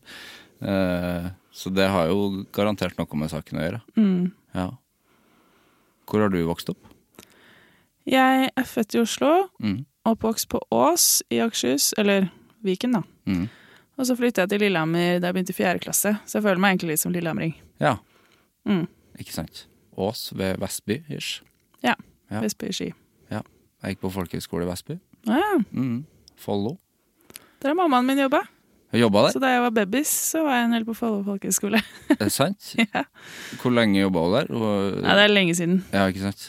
Eh, så det har jo garantert noe med saken å gjøre. Mm. Ja. Hvor har du vokst opp? Jeg er født i Oslo, Mm. oppvokst på Ås i Akershus, eller Viken da. Mm. Og så flyttet jeg til Lillehammer da jeg begynte i fjerde klasse, så jeg føler meg egentlig litt som lillehamring. Ja, Mm. ikke sant. Ås ved Vestby, ish. Ja. Vestby i Ski. Jeg gikk på folkehøyskole i Vestby. Ja, ja. Mm. Follo. der har mammaen min jobba. Jobba der, Så da jeg var babys, så var jeg en del på Follo folkehøgskole. er det sant? ja. Hvor lenge jobba du der? Og- ja, det er lenge siden. Ja, ikke sant?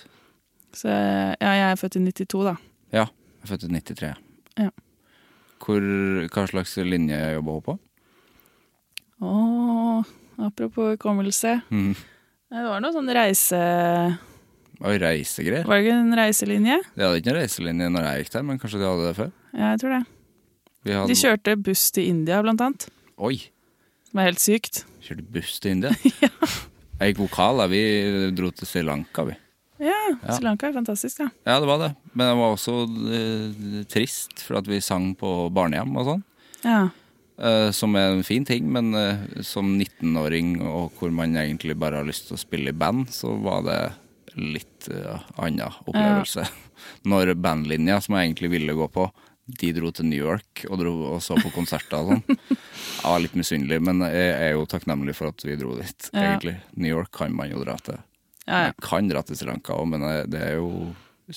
Så ja, jeg er født i 92 da. Ja, jeg er født i 93. Ja. Hvor, hva slags linje jobba hun på? Åh, apropos hukommelse. Mm. Det var noe sånn reise... Og reisegreier. Var det ikke en reiselinje? De hadde ikke noen reiselinje når jeg gikk der, men kanskje de hadde det før? Ja, jeg tror det. Vi hadde... De kjørte buss til India, blant annet. Oi! Som er helt sykt. Kjørte buss til India? ja. Jeg gikk vokal, da. Vi dro til Sri Lanka, vi. Ja, Ja. Sri Lanka er fantastisk, ja. Ja, det var det. Men det var også uh, trist, for at vi sang på barnehjem og sånn. Ja. Uh, som er en fin ting, men uh, som 19-åring, og hvor man egentlig bare har lyst til å spille i band, så var det litt uh, annen opplevelse. Når bandlinja, som jeg egentlig ville gå på, de dro til New York og, dro, og så på konserter og sånn. Jeg var litt misunnelig, men jeg er jo takknemlig for at vi dro dit, Ja. egentlig. New York kan man jo dra til. Ja, ja. Jeg kan dra til Sri Lanka òg, men det er jo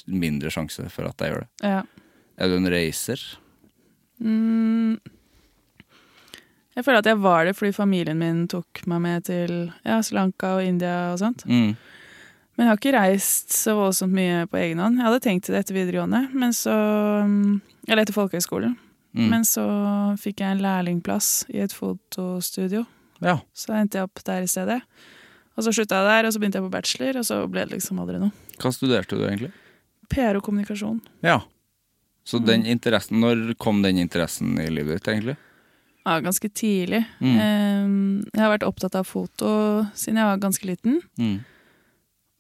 mindre sjanse for at jeg gjør det. ja. Er du en reiser? Mm. Jeg føler at jeg var det fordi familien min tok meg med til ja, Sri Lanka og India og sånt. Mm. Men jeg har ikke reist så voldsomt mye på egen hånd. Jeg hadde tenkt til det etter videregående, men så mm, Eller etter folkehøyskolen. Mm. Men så fikk jeg en lærlingplass i et fotostudio. Ja. Så endte jeg opp der i stedet. Og så slutta jeg der, og så begynte jeg på bachelor, og så ble det liksom aldri noe. Hva studerte du egentlig? PR og kommunikasjon. Ja. Så den interessen, når kom den interessen i livet ditt, egentlig? Ja, ganske tidlig. Mm. Jeg har vært opptatt av foto siden jeg var ganske liten. Mm.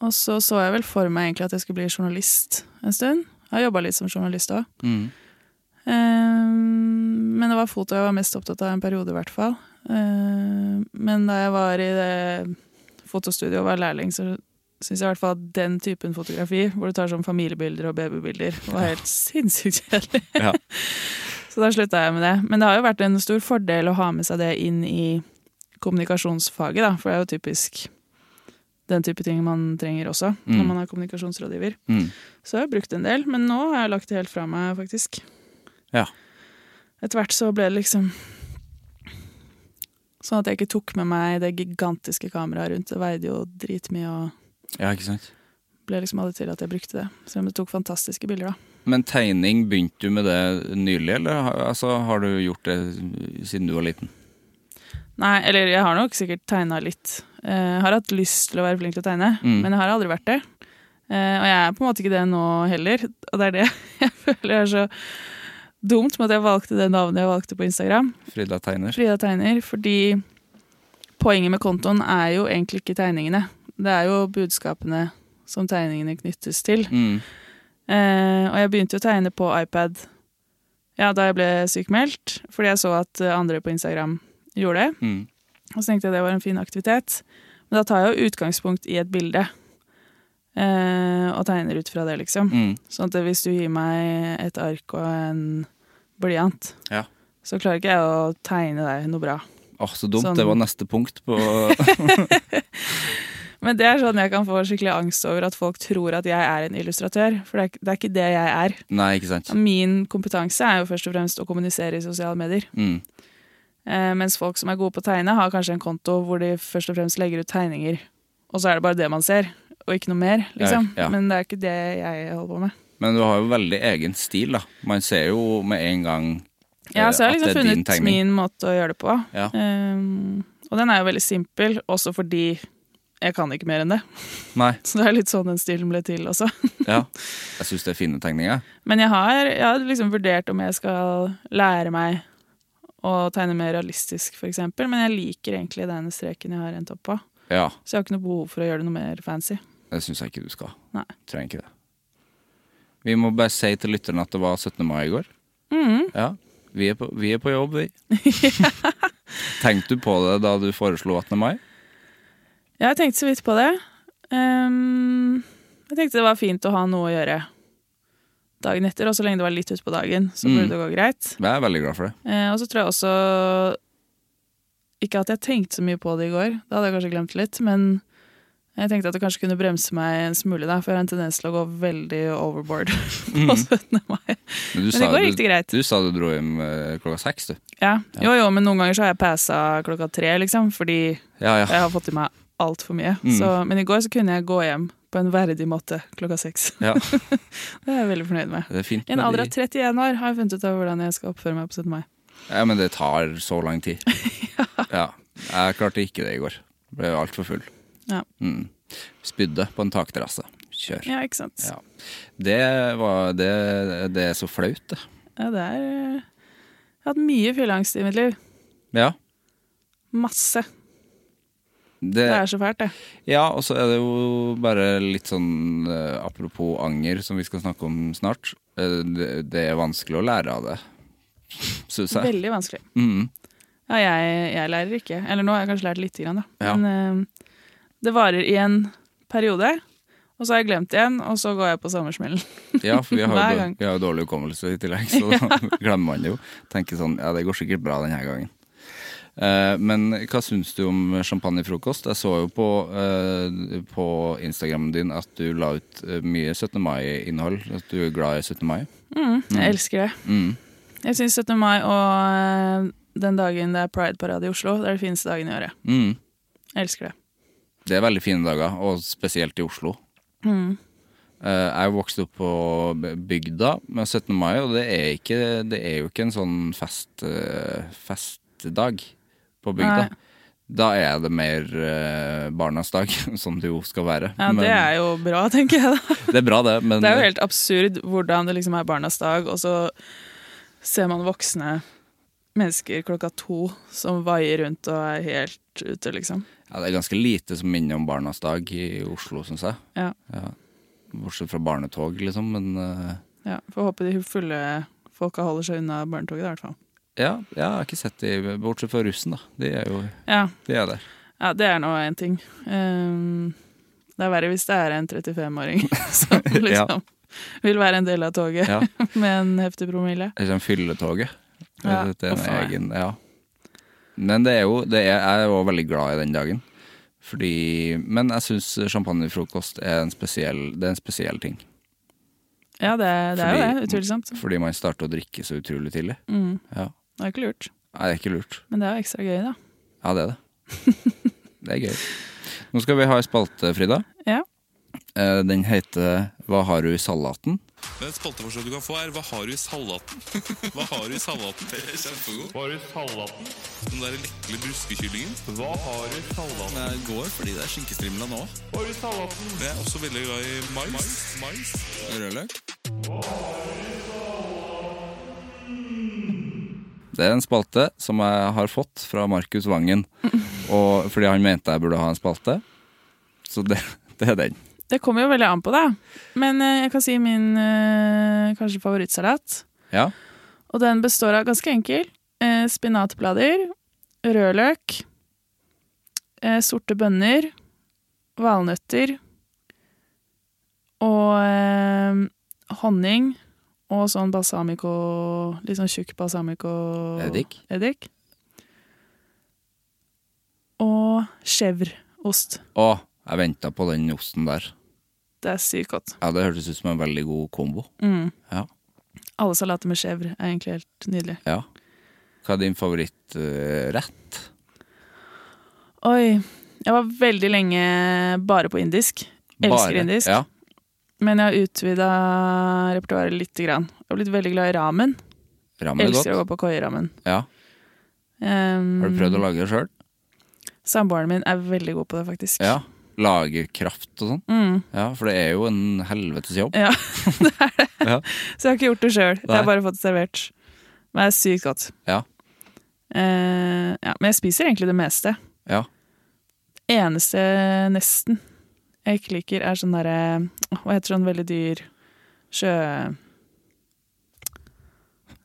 Og så så jeg vel for meg egentlig at jeg skulle bli journalist en stund. Jeg har jobba litt som journalist òg. Mm. men det var foto jeg var mest opptatt av en periode, i hvert fall. Eh, men da jeg var i det fotostudioet og var lærling, så syns jeg i hvert fall at den typen fotografi, hvor du tar sånn familiebilder og babybilder, var helt sinnssykt kjedelig. Ja. Så da slutta jeg med det. Men det har jo vært en stor fordel å ha med seg det inn i kommunikasjonsfaget, da, for det er jo typisk den type ting man trenger også Mm. når man er kommunikasjonsrådgiver. Mm. Så jeg har brukt en del, men nå har jeg lagt det helt fra meg, faktisk. Ja. Etter hvert så ble det liksom Sånn at jeg ikke tok med meg det gigantiske kameraet rundt. Det veide jo dritmye, og ja, ikke sant? ble liksom aldri til at jeg brukte det. Selv om det tok fantastiske bilder, da. Men tegning, begynte du med det nylig, eller altså, har du gjort det siden du var liten? Nei, eller jeg har nok sikkert tegna litt. Jeg har hatt lyst til å være flink til å tegne, Mm. men jeg har aldri vært det. Uh, Og jeg er på en måte ikke det nå heller, og det er det jeg føler er så dumt med at jeg valgte det navnet jeg valgte på Instagram. Frida Tegner? Frida tegner, fordi poenget med kontoen er jo egentlig ikke tegningene. Det er jo budskapene som tegningene knyttes til. Mm. Uh, og jeg begynte jo å tegne på iPad ja, da jeg ble sykemeldt, fordi jeg så at andre på Instagram gjorde det. Mm. Og så tenkte jeg det var en fin aktivitet. Men da tar jeg jo utgangspunkt i et bilde. Eh, og tegner ut fra det, liksom. Mm. Sånn at hvis du gir meg et ark og en blyant, Ja. så klarer ikke jeg å tegne deg noe bra. Åh, så dumt. Sånn- Det var neste punkt på Men det er sånn jeg kan få skikkelig angst over at folk tror at jeg er en illustratør. For det er, det er ikke det jeg er. Nei, ikke sant? Min kompetanse er jo først og fremst å kommunisere i sosiale medier. Mm. Eh, mens folk som er gode på å tegne, har kanskje en konto hvor de først og fremst legger ut tegninger. Og så er det bare det man ser, og ikke noe mer. liksom. Ja, ja. Men det er ikke det jeg holder på med. Men du har jo veldig egen stil, da. Man ser jo med en gang Ja, eh, så jeg har liksom er din funnet min måte å gjøre det på. Ja. Um, og den er jo veldig simpel, også fordi jeg kan ikke mer enn det. Nei, Så det er litt sånn den stilen ble til også. ja. Jeg syns det er fine tegninger. Men jeg har, jeg har liksom vurdert om jeg skal lære meg å tegne mer realistisk, eksempel. Men jeg liker egentlig den streken jeg har endt opp på. Ja, Så jeg har ikke noe behov for å gjøre det noe mer fancy. det syns jeg ikke du skal. Nei. Trenger ikke det. Vi må bare si til lytterne at det var 17. mai i går. Mm. Ja, vi er på, vi er på jobb, vi. Tenkte du på det da du foreslo 18. mai? Ja, Jeg tenkte så vidt på det. Um, jeg tenkte det var fint å ha noe å gjøre dagen etter, og så lenge det var litt utpå dagen, så Mm. burde det gå greit. Jeg er veldig glad for det. Eh, og så tror jeg også Ikke at jeg tenkte så mye på det i går, da hadde jeg kanskje glemt litt, men jeg tenkte at det kanskje kunne bremse meg en smule, da, for jeg har en tendens til å gå veldig overboard på 17. mai. Men, Men det går riktig greit. Du sa du dro hjem eh, klokka seks, du. Ja. Jo, jo, men noen ganger så har jeg passa klokka tre, liksom, fordi Ja, ja. jeg har fått i meg altfor mye. Mm. Så, men i går så kunne jeg gå hjem på en verdig måte klokka seks. ja. Det er jeg veldig fornøyd med. Det er fint en alder av 31 år har jeg funnet ut av hvordan jeg skal oppføre meg på 17. mai. Ja, men det tar så lang tid. ja. Jeg klarte ikke det i går. Ble altfor full. Ja. Mm. Spydde på en takterrasse. Kjør. Ja, ikke sant. Ja. Det, var, det, det er så flaut, det. Ja, det er Jeg har hatt mye fylleangst i mitt liv. Ja. Masse. Det, Det er så fælt, det. ja, og så er det jo bare litt sånn eh, Apropos anger, som vi skal snakke om snart. Eh, det, det er vanskelig å lære av det, syns jeg. Veldig vanskelig. Mm. Ja, jeg, jeg lærer ikke. Eller nå har jeg kanskje lært lite grann, da. Ja. Men uh, det varer i en periode, og så har jeg glemt det igjen, og så går jeg på samme smellen. Ja, for vi har, jo, dårlig, vi har jo dårlig hukommelse i tillegg, så da glemmer man det jo. Tenker sånn, ja det går sikkert bra denne gangen. Eh, men hva syns du om champagnefrokost? Jeg så jo på, eh, på Instagramen din at du la ut eh, mye 17. mai-innhold. At du er glad i 17. mai. Mm, jeg elsker det. Mm. Jeg syns 17. mai og den dagen det er Pride-parade i Oslo, det er det fineste dagen i året. Mm. Jeg elsker det. Det er veldig fine dager, og spesielt i Oslo. Mm. Jeg vokste vokst opp på bygda med 17. mai, og det er, ikke, det er jo ikke en sånn fest, festdag på bygda. Nei. Da er det mer eh, barnas dag, som det jo skal være. Ja, Men det er jo bra, tenker jeg da. det er bra, det. Men Det er jo helt absurd hvordan det liksom er barnas dag, og så ser man voksne mennesker klokka to som vaier rundt og er helt ute, liksom. ja, det er ganske lite som minner om barnas dag i Oslo, syns jeg. Ja. Bortsett fra barnetog, liksom. Men uh... ja. Får håpe de fulle folka holder seg unna barnetoget, i hvert fall. Ja, jeg har ikke sett de, bortsett fra russen, da. De er jo Ja, de er der. ja det er nå én ting. Um, det er verre hvis det er en 35-åring som liksom vil være en del av toget Ja. med en heftig promille. Eller fylletoget. Ja, egen, ja. Men det er jo det er, Jeg er jo veldig glad i den dagen. Fordi, men jeg syns champagnefrokost er en spesiell, det er en spesiell ting. Ja, det, det er jo Fordi- det, utvilsomt. Fordi man starter å drikke så utrolig tidlig. Mm. Ja. Det er ikke lurt. Nei, det er ikke lurt. Men det er jo ekstra gøy, da. Ja, det er det. Det er gøy. Nå skal vi ha en spalte, Frida. Ja. Eh, Den heter Hva har du i salaten? Men et du kan få er Hva har du i salaten? Hva har du i salaten? Det er kjempegod. Hva har du i salaten? Den der lekle bruskekyllingen. Hva har du i salaten? Jeg går fordi det er skinkestrimla nå. Hva har du i salaten? Jeg er også veldig glad i mais. mais. Rødløk. Det er en spalte som jeg har fått fra Markus Vangen. Og fordi han mente jeg burde ha en spalte. Så det, det er den. Det kommer jo veldig an på, da. Men eh, jeg kan si min eh, kanskje favorittsalat. Ja. Og den består av ganske enkel eh, spinatblader, rødløk, sorte bønner, valnøtter og honning og sånn balsamico Litt sånn tjukk balsamico Eddik. eddik. Og chèvreost. Å, jeg venta på den osten der. Det er sykt godt. Ja, Det hørtes ut som en veldig god kombo. Mm. Ja. Alle salater med chèvre er egentlig helt nydelig. ja. Hva er din favorittrett? Oi. Jeg var veldig lenge bare på indisk. Elsker indisk. Ja. Men jeg har utvida repertoaret lite grann. Jeg har blitt veldig glad i ramen. Ramen Elsker Elsker å gå på koieramen. Ja. Um, Har du prøvd å lage det sjøl? Samboeren min er veldig god på det, faktisk. Ja. Lage kraft og sånn? Mm. Ja, for det er jo en helvetes jobb. Ja, det er det. Ja. Så jeg har ikke gjort det sjøl. Jeg har bare fått det servert. Men det er sykt godt. Ja. Uh, ja, men jeg spiser egentlig det meste. Ja. Eneste, nesten, jeg ikke liker, er sånn derre Hva heter sånn veldig dyr sjø...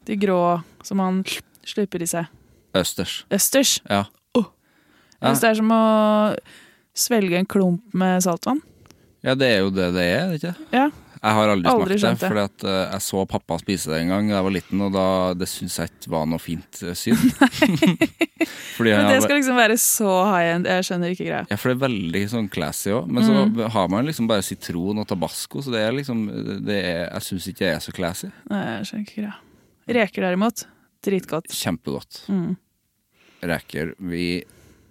De grå som man slipper i seg. Østers. Østers. Ja. Jeg synes det er som å svelge en klump med saltvann. Ja, det er jo det det er, ikke? Ja. Jeg har aldri, Aldri smakt det, fordi at eh, jeg så pappa spise det en gang da jeg var liten, og da, det syns jeg ikke var noe fint eh, syn. Men det har- skal liksom være så high end. Jeg skjønner ikke greia. Ja, for det er veldig sånn classy òg. Men Mm. så har man liksom bare sitron og tabasco, så det er liksom det er, Jeg syns ikke det er så classy. Nei, jeg skjønner ikke greia. Reker derimot, dritgodt. Kjempegodt. Mm. Reker. Vi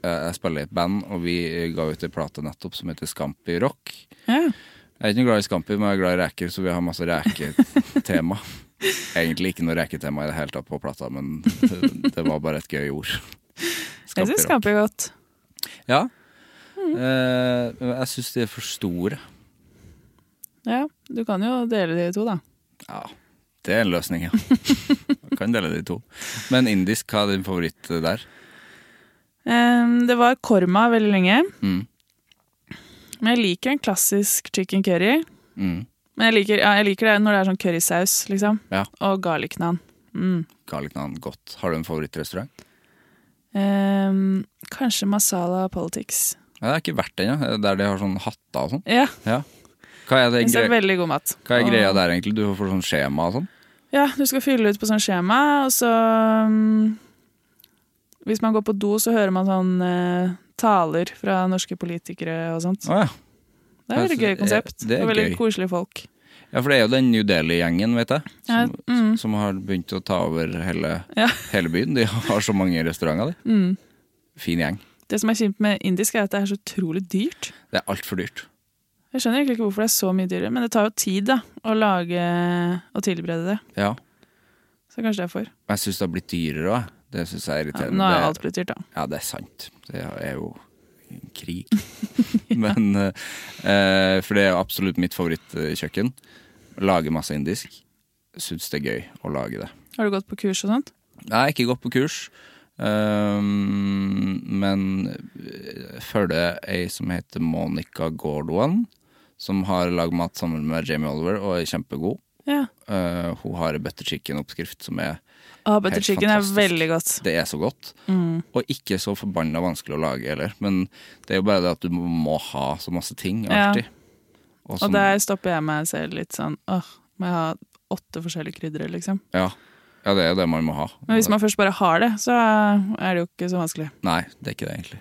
eh, Jeg spiller i et band, og vi ga ut en plate nettopp som heter Scampi Rock. Ja. Jeg er ikke noe glad i Scampi, men jeg er glad i reker, så vi har masse reketema. Egentlig ikke noe reketema i det hele tatt på plata, men det, det var bare et gøy ord. Jeg Scampi syns Scampi er godt. Ja. Eh, jeg syns de er for store. Ja, du kan jo dele de i to, da. Ja, det er en løsning, ja. Jeg kan dele de to. Men indisk, hva er din favoritt der? Um, det var korma veldig lenge. Mm. Men jeg liker en klassisk chicken curry. Mm. Men jeg liker, ja, jeg liker det når det er sånn currysaus, liksom. Ja. Og garlic naan. Mm. Garlic naan, godt. Har du en favorittrestaurant? Um, kanskje masala politics. Ja, det er ikke verdt ennå, der de har sånn hatter og sånn. Ja, Ja. Hva er, det det veldig god mat. hva er greia Og- der, egentlig? Du får sånn skjema og sånn? Ja, du skal fylle ut på sånn skjema, og så um, Hvis man går på do, så hører man sånn eh, taler fra norske politikere og sånt. Ah, ja. Det er et gøy konsept. det er og veldig gøy. koselige folk. ja, for det er jo den New Delhi-gjengen, vet jeg, Ja, som, mm. som har begynt å ta over hele, Ja. hele byen. De har så mange restauranter, de. Mm. Fin gjeng. Det som er kjipt med indisk, er at det er så utrolig dyrt. Det er altfor dyrt. Jeg skjønner egentlig ikke hvorfor det er så mye dyrere, men det tar jo tid da, å lage og tilberede det. Ja. Så kanskje det er for. Jeg syns det har blitt dyrere òg. Det syns jeg er Ja, nå er alt blitt dyrt, da. Ja, det er sant. Det er jo en krig. Men eh, For det er jo absolutt mitt favorittkjøkken. Lage masse indisk. Syns det er gøy å lage det. Har du gått på kurs og sånt? Nei, ikke gått på kurs, Um, men jeg følger ei som heter Monica Gordwan, som har lagd mat sammen med Jamie Oliver og er kjempegod. Ja. Uh, hun har butter chicken-oppskrift som er Ah, butter Helt chicken er fantastisk. veldig godt. Det er så godt. Mm. Og ikke så forbanna vanskelig å lage heller. Men det er jo bare det at du må ha så masse ting alltid. Og Og som- der stopper jeg meg selv litt sånn åh, må jeg ha åtte forskjellige krydder, liksom. ja. ja, det er jo det man må ha. Men hvis man først bare har det, så er det jo ikke så vanskelig. Nei, det er ikke det, egentlig.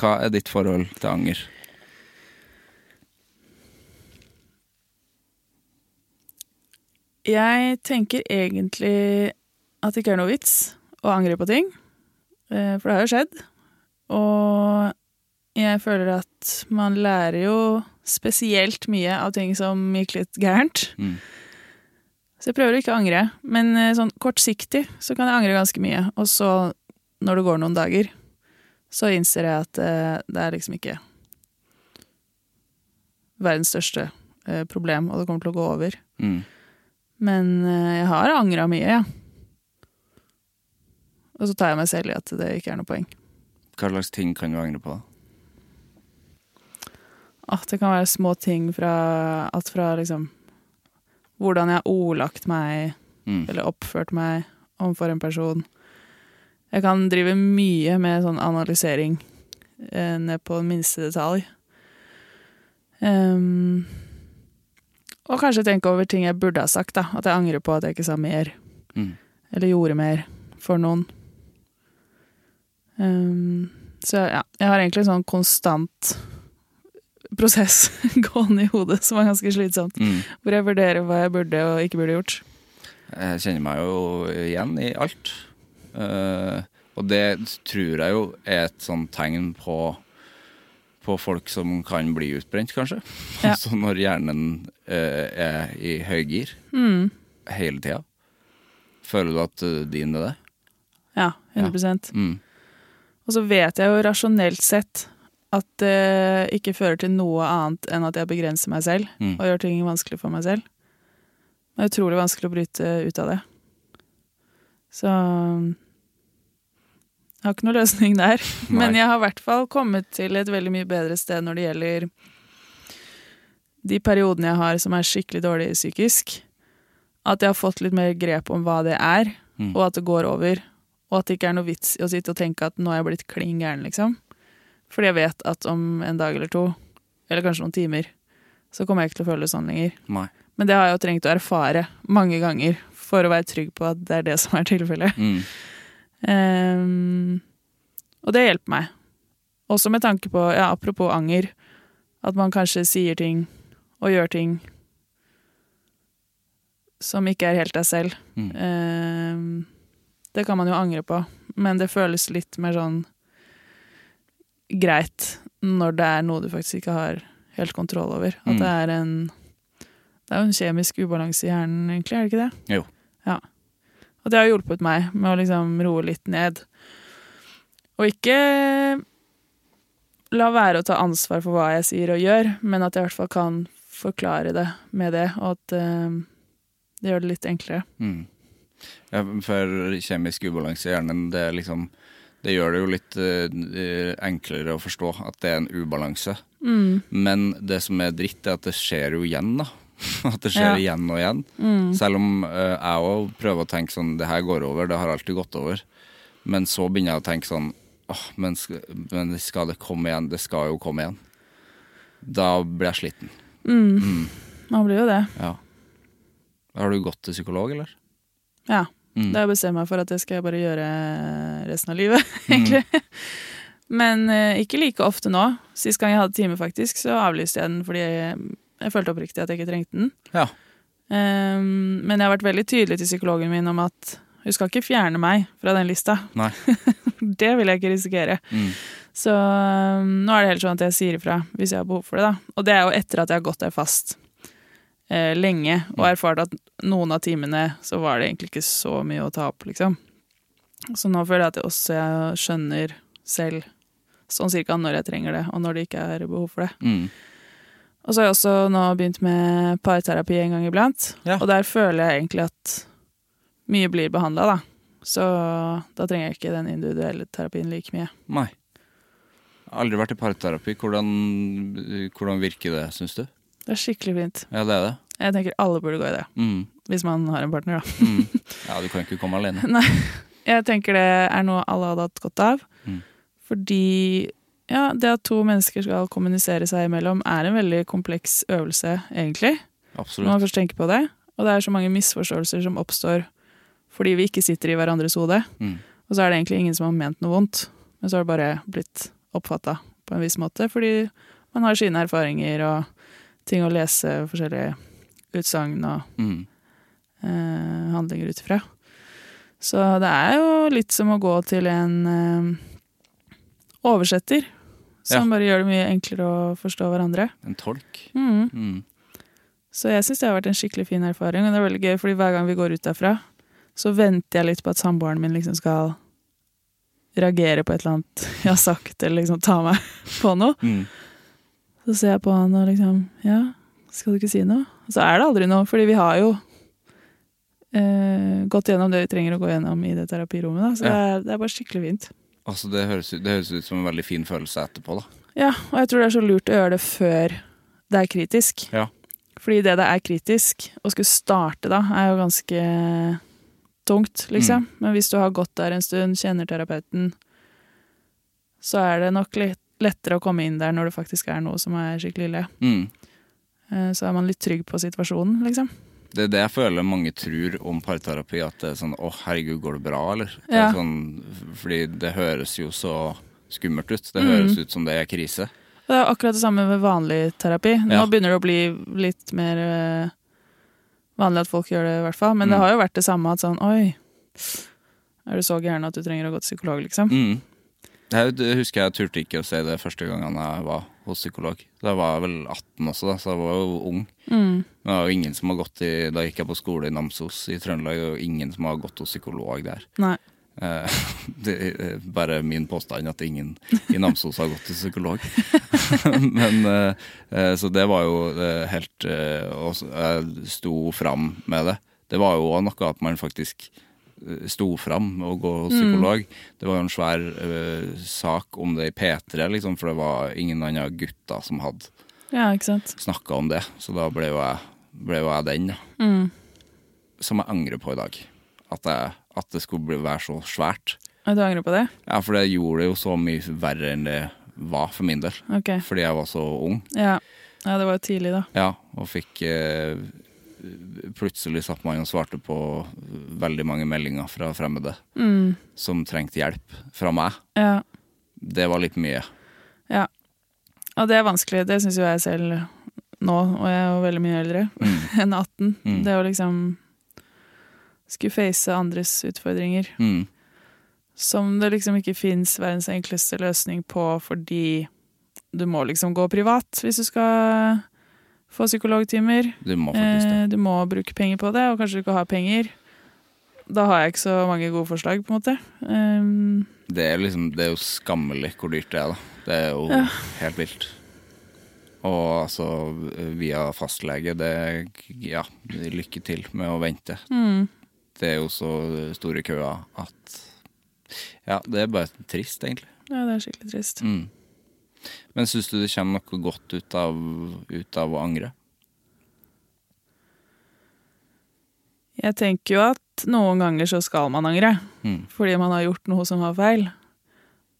Hva er ditt forhold til anger? Jeg tenker egentlig at det ikke er noe vits å angre på ting, eh, for det har jo skjedd. Og jeg føler at man lærer jo spesielt mye av ting som gikk litt gærent. Mm. Så jeg prøver å ikke angre, men eh, sånn kortsiktig så kan jeg angre ganske mye. Og så, når det går noen dager, så innser jeg at eh, det er liksom ikke verdens største eh, problem, og det kommer til å gå over. Mm. Men eh, jeg har angra mye, ja. Og så tar jeg meg selv i at det ikke er noe poeng. Hva slags ting kan du angre på? At det kan være små ting fra Alt fra liksom Hvordan jeg har ordlagt meg, Mm. eller oppført meg overfor en person. Jeg kan drive mye med sånn analysering eh, ned på minste detalj. Um, og kanskje tenke over ting jeg burde ha sagt, da. At jeg angrer på at jeg ikke sa mer. Mm. Eller gjorde mer for noen. Um, så ja, jeg har egentlig en sånn konstant prosess gående i hodet som er ganske slitsomt. Mm. Hvor jeg vurderer hva jeg burde og ikke burde gjort. Jeg kjenner meg jo igjen i alt. Eh, og det tror jeg jo er et sånn tegn på, på folk som kan bli utbrent, kanskje. Ja. Altså når hjernen uh, er i høygir Mm. hele tida. Føler du at uh, din er det? Ja, 100 Mm. Og så vet jeg jo rasjonelt sett at det ikke fører til noe annet enn at jeg begrenser meg selv Mm. og gjør ting vanskelig for meg selv. Det er utrolig vanskelig å bryte ut av det. Så jeg har ikke noe løsning der. Men jeg har i hvert fall kommet til et veldig mye bedre sted når det gjelder de periodene jeg har som er skikkelig dårlig psykisk. At jeg har fått litt mer grep om hva det er, Mm. og at det går over. Og at det ikke er noe vits i å sitte og tenke at nå er jeg blitt klin gæren, liksom. Fordi jeg vet at om en dag eller to, eller kanskje noen timer, så kommer jeg ikke til å føle det sånn lenger. Nei. Men det har jeg jo trengt å erfare mange ganger for å være trygg på at det er det som er tilfellet. Mm. Um, og det hjelper meg. Også med tanke på, ja, apropos anger, at man kanskje sier ting og gjør ting som ikke er helt deg selv. Mm. Um, det kan man jo angre på, men det føles litt mer sånn greit når det er noe du faktisk ikke har helt kontroll over. At Mm. det er en Det er jo en kjemisk ubalanse i hjernen, egentlig, er det ikke det? Jo. Og det har hjulpet meg med å liksom roe litt ned. Og ikke la være å ta ansvar for hva jeg sier og gjør, men at jeg i hvert fall kan forklare det med det, og at uh, det gjør det litt enklere. Mm. Ja, for kjemisk ubalanse i hjernen, det, liksom, det gjør det jo litt uh, enklere å forstå at det er en ubalanse. Mm. Men det som er dritt, er at det skjer jo igjen, da. At det skjer Ja. igjen og igjen. Selv om uh, jeg òg prøver å tenke sånn Det her går over, det har alltid gått over. Men så begynner jeg å tenke sånn oh, men, men skal det komme igjen? Det skal jo komme igjen. Da blir jeg sliten. Man blir jo det. Ja. Har du gått til psykolog, eller? Ja. Mm. Det har jeg bestemt meg for at det skal jeg bare gjøre resten av livet, egentlig. Men eh, ikke like ofte nå. Sist gang jeg hadde time, faktisk, så avlyste jeg den fordi jeg, jeg følte oppriktig at jeg ikke trengte den. Ja. Um, men jeg har vært veldig tydelig til psykologen min om at hun skal ikke fjerne meg fra den lista. Nei. det vil jeg ikke risikere. Mm. Så um, nå er det helt sånn at jeg sier ifra hvis jeg har behov for det. da. Og det er jo etter at jeg har gått der fast eh, lenge og erfart at noen av timene så var det egentlig ikke så mye å ta opp, liksom. Så nå føler jeg at jeg også jeg skjønner selv sånn cirka når jeg trenger det, og når det ikke er behov for det. Mm. Og så har jeg også nå begynt med parterapi en gang iblant, Ja. og der føler jeg egentlig at mye blir behandla, da. Så da trenger jeg ikke den individuelle terapien like mye. Nei. Aldri vært i parterapi. Hvordan, hvordan virker det, syns du? Det er skikkelig fint. Ja, det er det. Jeg tenker alle burde gå i det, Mm. hvis man har en partner, da. Mm. Ja, du kan ikke komme alene. Nei, jeg tenker det er noe alle hadde hatt godt av. Mm. Fordi ja, det at to mennesker skal kommunisere seg imellom, er en veldig kompleks øvelse, egentlig. Absolutt. Når man først tenker på det. Og det er så mange misforståelser som oppstår fordi vi ikke sitter i hverandres hode. Mm. Og så er det egentlig ingen som har ment noe vondt, men så har det bare blitt oppfatta på en viss måte, fordi man har sine erfaringer og ting å lese forskjellige utsagn og Mm. eh, handlinger ut ifra. Så det er jo litt som å gå til en eh, oversetter, som Ja. bare gjør det mye enklere å forstå hverandre. En tolk. Mm. Mm. Så jeg syns det har vært en skikkelig fin erfaring, og det er veldig gøy, fordi hver gang vi går ut derfra, så venter jeg litt på at samboeren min liksom skal reagere på et eller annet jeg har sagt, eller liksom ta meg på noe. Mm. Så ser jeg på han og liksom Ja, skal du ikke si noe? Og så er det aldri noe, fordi vi har jo eh, gått gjennom det vi trenger å gå gjennom i det terapirommet. Da. Så det, er, det er bare skikkelig fint. Altså, det høres, ut, det høres ut som en veldig fin følelse etterpå, da. Ja, og jeg tror det er så lurt å gjøre det før det er kritisk. Ja. Fordi det det er kritisk, å skulle starte da, er jo ganske tungt, liksom. Men hvis du har gått der en stund, kjenner terapeuten, så er det nok litt lettere å komme inn der når det faktisk er noe som er skikkelig ille. Mm. Eh, Så er man litt trygg på situasjonen, liksom. Det er det jeg føler mange tror om parterapi, at det er sånn 'Å, herregud, går det bra', eller? Det Ja. er sånn, fordi det høres jo så skummelt ut. Det Mm. høres ut som det er krise. Det er akkurat det samme med vanlig terapi. Nå Ja. begynner det å bli litt mer eh, vanlig at folk gjør det, i hvert fall. Men Mm. det har jo vært det samme at sånn Oi, er du så gæren at du trenger å gå til psykolog, liksom? Mm. Jeg, husker jeg turte ikke å si det første gangen jeg var hos psykolog. Da var jeg vel 18 også, da, så jeg var jo ung. Mm. Men det var jo ingen som har gått i Da gikk jeg på skole i Namsos i Trøndelag, og ingen som har gått hos psykolog der. Nei. Eh, Det er bare min påstand at ingen i Namsos har gått til psykolog. Men eh, eh, Så det var jo helt eh, jeg sto fram med det. Det var jo noe at man faktisk sto fram og gå hos psykolog. Det var jo en svær uh, sak om det i P3, liksom, for det var ingen andre gutter som hadde Ja, snakka om det. Så da ble jo jeg, ble jo jeg den, da. Mm. Som jeg angrer på i dag. At, jeg, at det skulle bli, være så svært. Og du angrer på det? Ja, for det gjorde det jo så mye verre enn det var for min del. Okay. Fordi jeg var så ung. Ja. ja, det var jo tidlig, da. Ja, og fikk eh, Plutselig satt man og svarte på veldig mange meldinger fra fremmede Mm. som trengte hjelp fra meg. Ja. Det var litt mye. ja. Og det er vanskelig. Det syns jo jeg selv nå, og jeg er jo veldig mye eldre Mm. enn 18. Mm. Det å liksom skulle face andres utfordringer. Mm. som det liksom ikke fins verdens enkleste løsning på fordi du må liksom gå privat hvis du skal få psykologtimer. Du må faktisk det. Eh, du må bruke penger på det, og kanskje du ikke har penger. Da har jeg ikke så mange gode forslag, på en måte. Um, Det er, liksom, det er jo skammelig hvor dyrt det er, da. Det er jo Ja. helt vilt. Og altså, via fastlege, det Ja, lykke til med å vente. mm, Det er jo så store køer at Ja, det er bare trist, egentlig. ja, det er skikkelig trist. Mm. Men syns du det kommer noe godt ut av, ut av å angre? Jeg tenker jo at noen ganger så skal man angre, Mm. fordi man har gjort noe som var feil.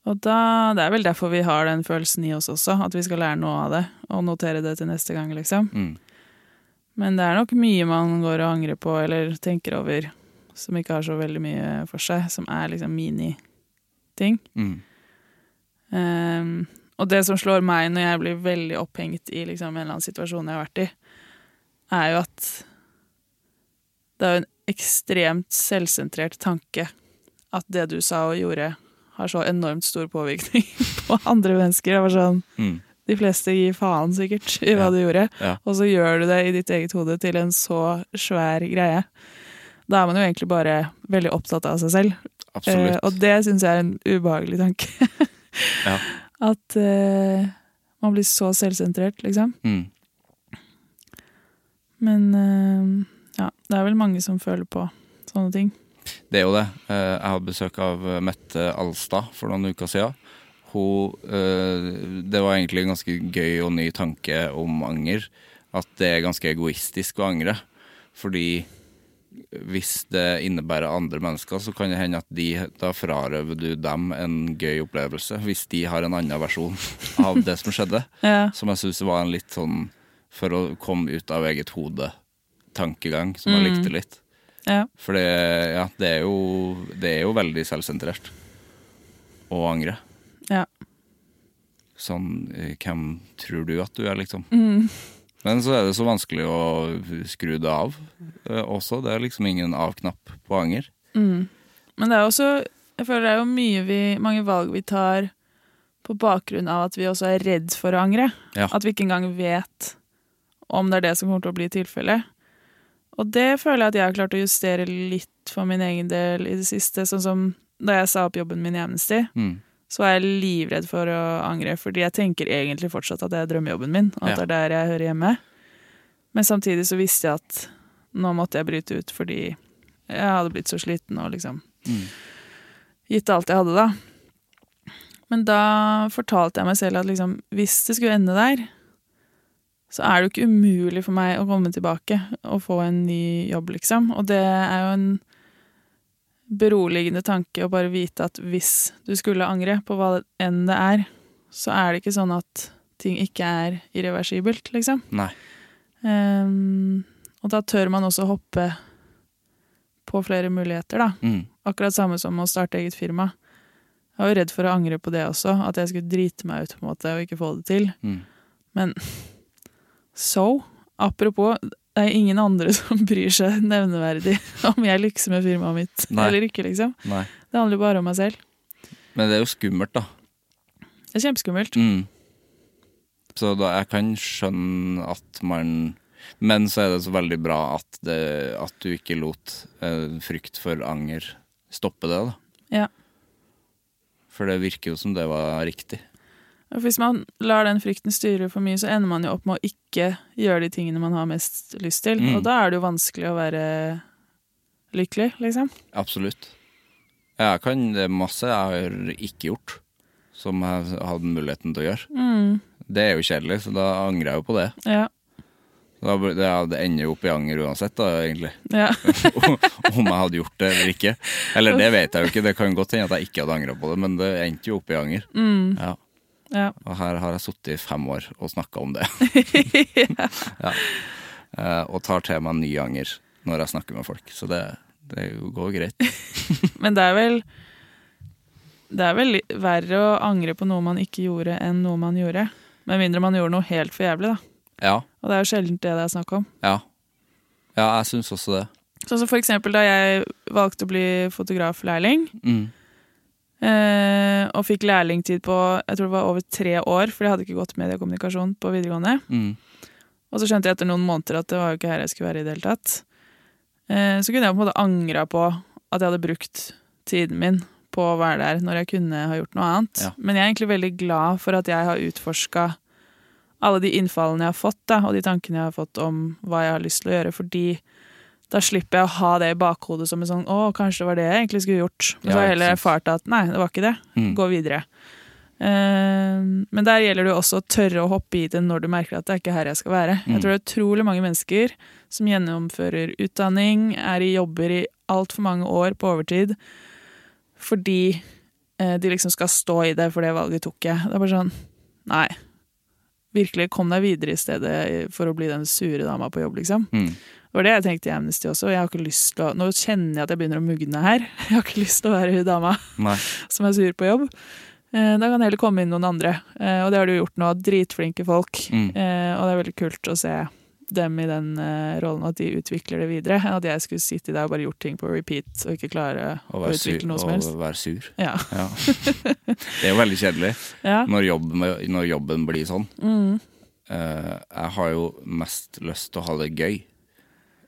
Og da, det er vel derfor vi har den følelsen i oss også, at vi skal lære noe av det, og notere det til neste gang, liksom. Mm. Men det er nok mye man går og angrer på, eller tenker over, som ikke har så veldig mye for seg, som er liksom mini-ting. Mm. Ehm, og det som slår meg når jeg blir veldig opphengt i liksom, en eller annen situasjon jeg har vært i, er jo at det er jo en ekstremt selvsentrert tanke at det du sa og gjorde, har så enormt stor påvirkning på andre mennesker. Det var sånn, Mm. De fleste gir faen sikkert i hva Ja. du gjorde, Ja. og så gjør du det i ditt eget hode til en så svær greie. Da er man jo egentlig bare veldig opptatt av seg selv. Eh, og det syns jeg er en ubehagelig tanke. Ja. At uh, man blir så selvsentrert, liksom. Mm. Men uh, ja, det er vel mange som føler på sånne ting. Det er jo det. Eh, Jeg hadde besøk av Mette Alstad for noen uker siden. Hun, det var egentlig en ganske gøy og ny tanke om anger. At det er ganske egoistisk å angre. Fordi hvis det innebærer andre mennesker, så kan det hende at de, da frarøver du dem en gøy opplevelse. Hvis de har en annen versjon av det som skjedde. Ja, Som jeg syns var en litt sånn for å komme ut av eget hode-tankegang, som jeg likte litt. ja, For det, ja, det, er jo, det er jo veldig selvsentrert å angre. ja. Sånn eh, Hvem tror du at du er, liksom? Mm. Men så er det så vanskelig å skru det av eh, også. Det er liksom ingen av-knapp på anger. Mm. Men det er også Jeg føler det er jo mye vi, mange valg vi tar på bakgrunn av at vi også er redd for å angre. Ja. At vi ikke engang vet om det er det som kommer til å bli tilfellet. Og det føler jeg at jeg har klart å justere litt for min egen del i det siste. Sånn som da jeg sa opp jobben min i Amnesty, Mm. Så var jeg livredd for å angre, fordi jeg tenker egentlig fortsatt at det er drømmejobben min, og at Ja. det er der jeg hører hjemme. Men samtidig så visste jeg at nå måtte jeg bryte ut fordi jeg hadde blitt så sliten og liksom Mm. gitt alt jeg hadde, da. Men da fortalte jeg meg selv at liksom, hvis det skulle ende der, så er det jo ikke umulig for meg å komme tilbake og få en ny jobb, liksom. Og det er jo en beroligende tanke å bare vite at hvis du skulle angre på hva enn det er, så er det ikke sånn at ting ikke er irreversibelt, liksom. Nei. Um, og da tør man også hoppe på flere muligheter, da. Mm. Akkurat samme som å starte eget firma. Jeg var jo redd for å angre på det også, at jeg skulle drite meg ut på en måte og ikke få det til. Mm. Men so, apropos, det er ingen andre som bryr seg nevneverdig om jeg lykkes med firmaet mitt Nei. eller ikke, liksom. Nei. Det handler jo bare om meg selv. Men det er jo skummelt, da. Det er kjempeskummelt. Mm. Så da, jeg kan skjønne at man Men så er det så veldig bra at, det, at du ikke lot eh, frykt for anger stoppe det, da. Ja. For det virker jo som det var riktig. Hvis man lar den frykten styre for mye, så ender man jo opp med å ikke gjøre de tingene man har mest lyst til. Mm. Og da er det jo vanskelig å være lykkelig, liksom. Absolutt. Jeg kan, det er masse jeg har ikke gjort, som jeg hadde muligheten til å gjøre. Mm. Det er jo kjedelig, så da angrer jeg jo på det. Ja. Da, det ender jo opp i anger uansett, da, egentlig. ja. Om jeg hadde gjort det eller ikke. Eller det vet jeg jo ikke, det kan godt hende at jeg ikke hadde angra på det, men det endte jo opp i anger. Mm. Ja. Ja. Og her har jeg sittet i fem år og snakka om det. ja. uh, Og tar til meg ny anger når jeg snakker med folk, så det, det går greit. Men det er vel Det er vel verre å angre på noe man ikke gjorde, enn noe man gjorde. Med mindre man gjorde noe helt for jævlig, da. Ja, Og det er jo sjelden det det er snakk om. ja. Ja, jeg syns også det. Sånn som for eksempel da jeg valgte å bli fotograflærling, Mm. Eh, og fikk lærlingtid på jeg tror det var over tre år, for jeg hadde ikke gått mediekommunikasjon på videregående. Mm. Og så skjønte jeg etter noen måneder at det var jo ikke her jeg skulle være i det hele tatt. Eh, så kunne jeg på en måte angra på at jeg hadde brukt tiden min på å være der når jeg kunne ha gjort noe annet. Ja. Men jeg er egentlig veldig glad for at jeg har utforska alle de innfallene jeg har fått, da, og de tankene jeg har fått om hva jeg har lyst til å gjøre, fordi da slipper jeg å ha det i bakhodet som en sånn 'Å, kanskje det var det jeg egentlig skulle gjort'. Men så har jeg heller erfart at nei, det var ikke det. Mm. Gå videre. Uh, men der gjelder det jo også å tørre å hoppe i det når du merker at det er ikke her jeg skal være. Mm. Jeg tror det er utrolig mange mennesker som gjennomfører utdanning, er i jobber i altfor mange år på overtid, fordi uh, de liksom skal stå i det, for det valget tok jeg. Det er bare sånn Nei. Virkelig, kom deg videre i stedet for å bli den sure dama på jobb, liksom. Mm. Det var det jeg tenkte i Amnesty også. Jeg har ikke lyst til å, Nå kjenner jeg at jeg begynner å mugne her. Jeg har ikke lyst til å være hun dama Nei. som er sur på jobb. Eh, Da kan heller komme inn noen andre. Eh, Og det har du gjort nå. Dritflinke folk. Mm. Eh, Og det er veldig kult å se dem i den rollen, at de utvikler det videre. At jeg skulle sitte der og bare gjort ting på repeat og ikke klare Å utvikle noe som Å Og være sur. Ja. Ja. Det er jo veldig kjedelig ja. når, jobben, når jobben blir sånn. Mm. Jeg har jo mest lyst til å ha det gøy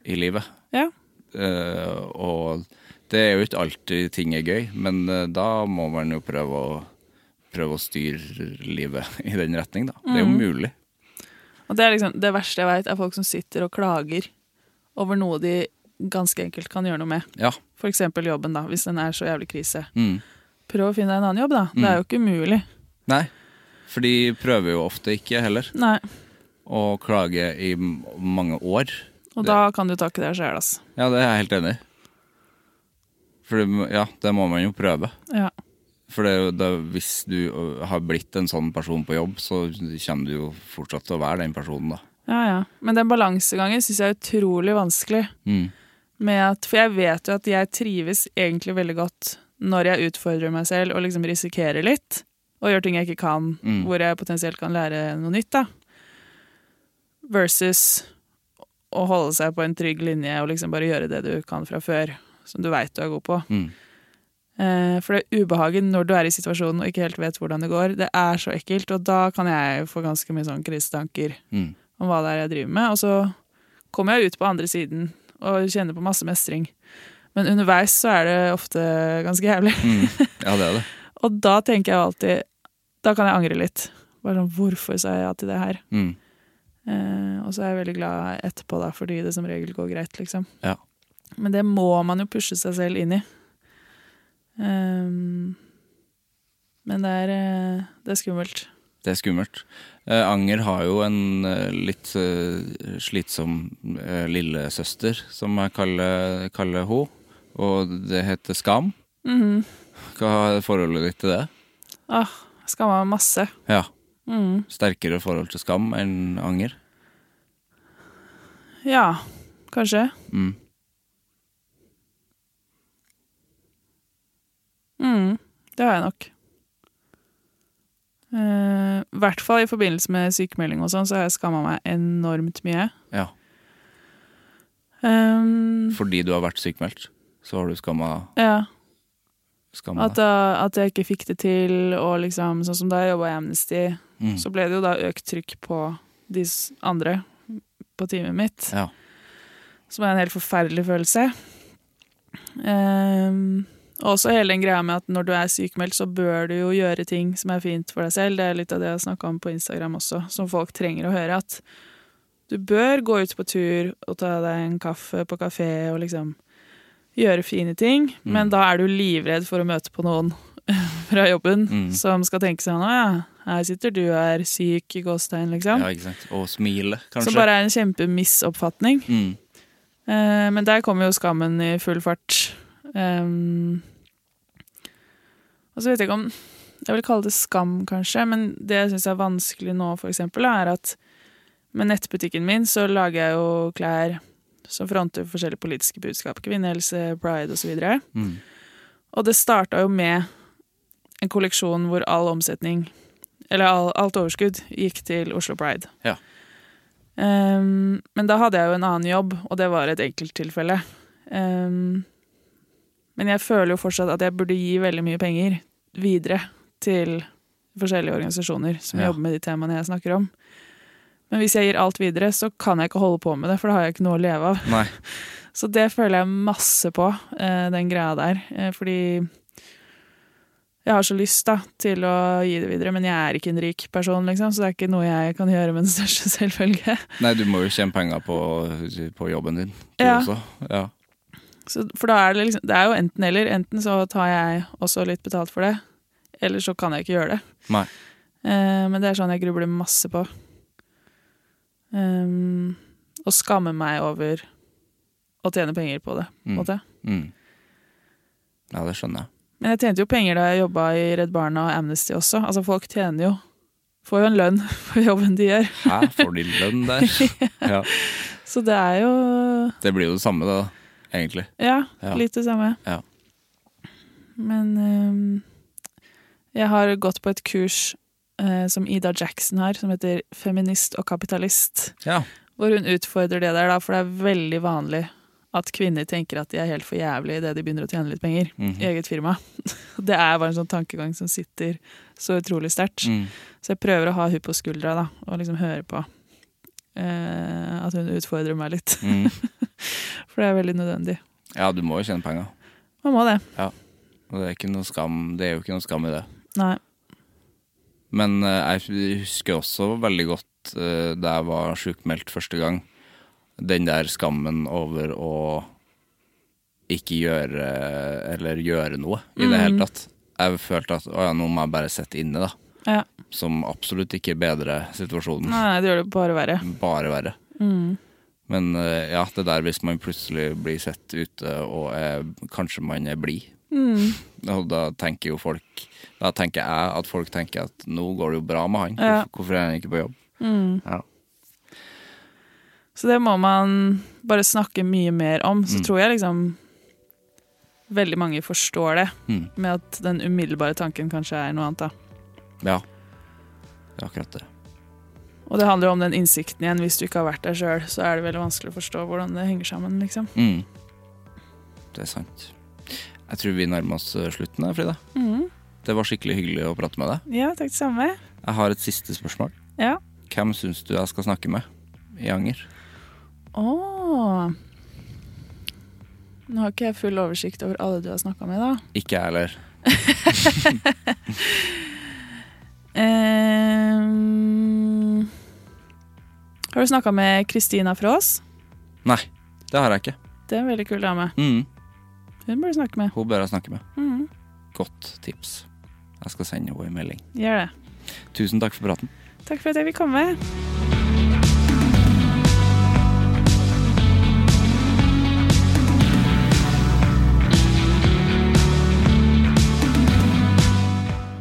i livet. Ja. Uh, og det er jo ikke alltid ting er gøy, men uh, da må man jo prøve å, prøve å styre livet i den retning, da. Det er jo Mm. mulig. Og det liksom det verste jeg veit, er folk som sitter og klager over noe de ganske enkelt kan gjøre noe med. Ja. Eksempel jobben, da, hvis den er så jævlig krise. Mm. Prøv å finne deg en annen jobb, da. Det er jo ikke umulig. Nei, for de prøver jo ofte ikke heller Nei. å klage i mange år. Og Det- da kan du takke deg sjæl, altså. Ja, det er jeg helt enig i. For det, ja, det må man jo prøve. Ja. For det, det, hvis du har blitt en sånn person på jobb, så kommer du jo fortsatt til å være den personen, da. ja, ja. Men den balansegangen syns jeg er utrolig vanskelig. Mm. Med at, for jeg vet jo at jeg trives egentlig veldig godt når jeg utfordrer meg selv og liksom risikerer litt. Og gjør ting jeg ikke kan, Mm. hvor jeg potensielt kan lære noe nytt. da. Versus å holde seg på en trygg linje og liksom bare gjøre det du kan fra før. Som du veit du er god på. Mm. Eh, For det ubehaget når du er i situasjonen og ikke helt vet hvordan det går, det er så ekkelt. Og da kan jeg få ganske mye sånn krisetanker Mm. om hva det er jeg driver med. Og så kommer jeg ut på andre siden og kjenner på masse mestring. Men underveis så er det ofte ganske jævlig. Mm. Ja, det er det. Og da tenker jeg alltid Da kan jeg angre litt. Bare sånn, Hvorfor sa jeg ja til det her? Mm. Eh, og så er jeg veldig glad etterpå, da, fordi det som regel går greit, liksom. Ja. Men det må man jo pushe seg selv inn i. Um, men det er, eh, det er skummelt. Det er skummelt. Eh, Anger har jo en eh, litt slitsom lillesøster, som jeg kaller, kaller henne. Og det heter Skam. Mhm. Hva er forholdet ditt til det? Ah, Skamma meg masse. Ja. Mhm. Sterkere forhold til skam enn anger? Ja, kanskje. Mm. Mm, det har jeg nok. Eh, I hvert fall i forbindelse med sykemelding og sånn, så har jeg skamma meg enormt mye. Ja. Um, Fordi du har vært sykemeldt, så har du skamma, ja, skamma at, da, at jeg ikke fikk det til, og liksom sånn som da jeg jobba i Amnesty, Mm. så ble det jo da økt trykk på de andre på teamet mitt. Ja. Som er en helt forferdelig følelse. Um, også hele den greia med at når du er sykemeldt, så bør du jo gjøre ting som er fint for deg selv. Det er litt av det jeg snakka om på Instagram også, som folk trenger å høre. At du bør gå ut på tur og ta deg en kaffe på kafé og liksom gjøre fine ting, men da er du livredd for å møte på noen fra jobben Mm. som skal tenke seg nå, ja, her sitter du og er syk i gåstegn, liksom. ja, ikke sant. Og smile, kanskje. Som bare er en kjempemisoppfatning. mm. Eh, men der kommer jo skammen i full fart. Um, og så vet jeg ikke om Jeg vil kalle det skam, kanskje, men det jeg syns er vanskelig nå, for eksempel, er at med nettbutikken min så lager jeg jo klær som fronter forskjellige politiske budskap. Kvinnehelse, pride osv. Og, Mm. og det starta jo med en kolleksjon hvor all omsetning, eller all, alt overskudd, gikk til Oslo Pride. Ja. Um, men da hadde jeg jo en annen jobb, og det var et enkelttilfelle. Um, men jeg føler jo fortsatt at jeg burde gi veldig mye penger videre til forskjellige organisasjoner som Ja. jobber med de temaene jeg snakker om. Men hvis jeg gir alt videre, så kan jeg ikke holde på med det, for da har jeg ikke noe å leve av. Nei. Så det føler jeg masse på, eh, den greia der. Eh, fordi jeg har så lyst da, til å gi det videre, men jeg er ikke en rik person, liksom, så det er ikke noe jeg kan gjøre med den største selvfølge. Nei, du må jo tjene penger på, på jobben din, du Ja. også. Ja. Så, for da er det liksom, det er jo enten eller. Enten så tar jeg også litt betalt for det, eller så kan jeg ikke gjøre det. Nei. Eh, men det er sånn jeg grubler masse på. Um, og skammer meg over å tjene penger på det. på en Mm. måte. Mm. Ja, det skjønner jeg. Men jeg tjente jo penger da jeg jobba i Redd Barna og Amnesty også. Altså Folk tjener jo Får jo en lønn for jobben de gjør. Hæ, får de lønn der? Ja. Så det er jo Det blir jo det samme, da, egentlig. Ja, Ja. litt det samme. Ja. Men um, jeg har gått på et kurs uh, som Ida Jackson har, som heter Feminist og kapitalist. Ja. Hvor hun utfordrer det der, da, for det er veldig vanlig at kvinner tenker at de er helt for jævlig idet de begynner å tjene litt penger Mhm. i eget firma. Det er bare en sånn tankegang som sitter så utrolig sterkt. Mm. Så jeg prøver å ha hun på skuldra da, og liksom høre på eh, at hun utfordrer meg litt. Mm. For det er veldig nødvendig. Ja, du må jo tjene penger. Man må det. Ja. Og det er, skam, det er jo ikke noe skam i det. Nei. Men eh, jeg husker også veldig godt eh, da jeg var sjukmeldt første gang, den der skammen over å ikke gjøre eller gjøre noe i det Mm. hele tatt. Jeg følte at å ja, nå må jeg bare sitte inne, da. Ja. Som absolutt ikke bedrer situasjonen. Nei, det gjør det bare verre. Bare verre. Mm. Men eh, ja, det der hvis man plutselig blir sett ute og er, kanskje man er blid, Mm. og da tenker jo folk Da tenker jeg at folk tenker at nå går det jo bra med han, Ja. hvorfor, hvorfor er han ikke på jobb? Mm. Ja. Så det må man bare snakke mye mer om. Så Mm. tror jeg liksom veldig mange forstår det, Mm. med at den umiddelbare tanken kanskje er noe annet. da. Ja. Det er akkurat det. Og det handler jo om den innsikten igjen. Hvis du ikke har vært der sjøl, så er det veldig vanskelig å forstå hvordan det henger sammen. liksom. Mm. Det er sant. Jeg tror vi nærmer oss eh, slutten her, Frida. Mm. Det var skikkelig hyggelig å prate med deg. Ja, takk det samme. Jeg har et siste spørsmål. Ja. Hvem syns du jeg skal snakke med i Anger? Åh. Nå har ikke jeg full oversikt over alle du har snakka med, da. Ikke jeg heller. um, har du snakka med Kristina Frås? Nei, det har jeg ikke. Det er en veldig kul dame. Mm. Hun burde snakke med. Hun bør jeg snakke med. Mm. Godt tips. Jeg skal sende henne en melding. Gjør det. Tusen takk for praten. Takk for at jeg fikk komme.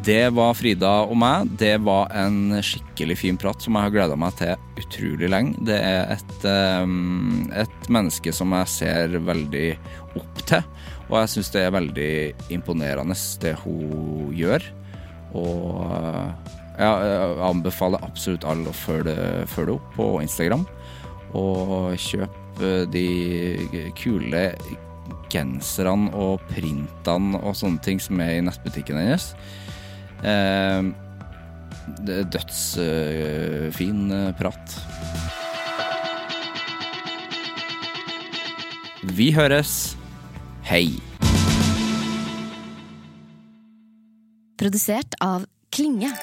Det var Frida og meg. Det var en skikkelig fin prat som jeg har gleda meg til utrolig lenge. Det er et, ehm, et menneske som jeg ser veldig opp til, og jeg syns det er veldig imponerende det hun gjør. Og jeg anbefaler absolutt alle å følge, følge opp på Instagram. Og kjøp eh, de kule genserne og printene og sånne ting som er i nettbutikken hennes. Eh, er dødsfin eh, prat. Vi høres. Hei. Produsert av Klinge.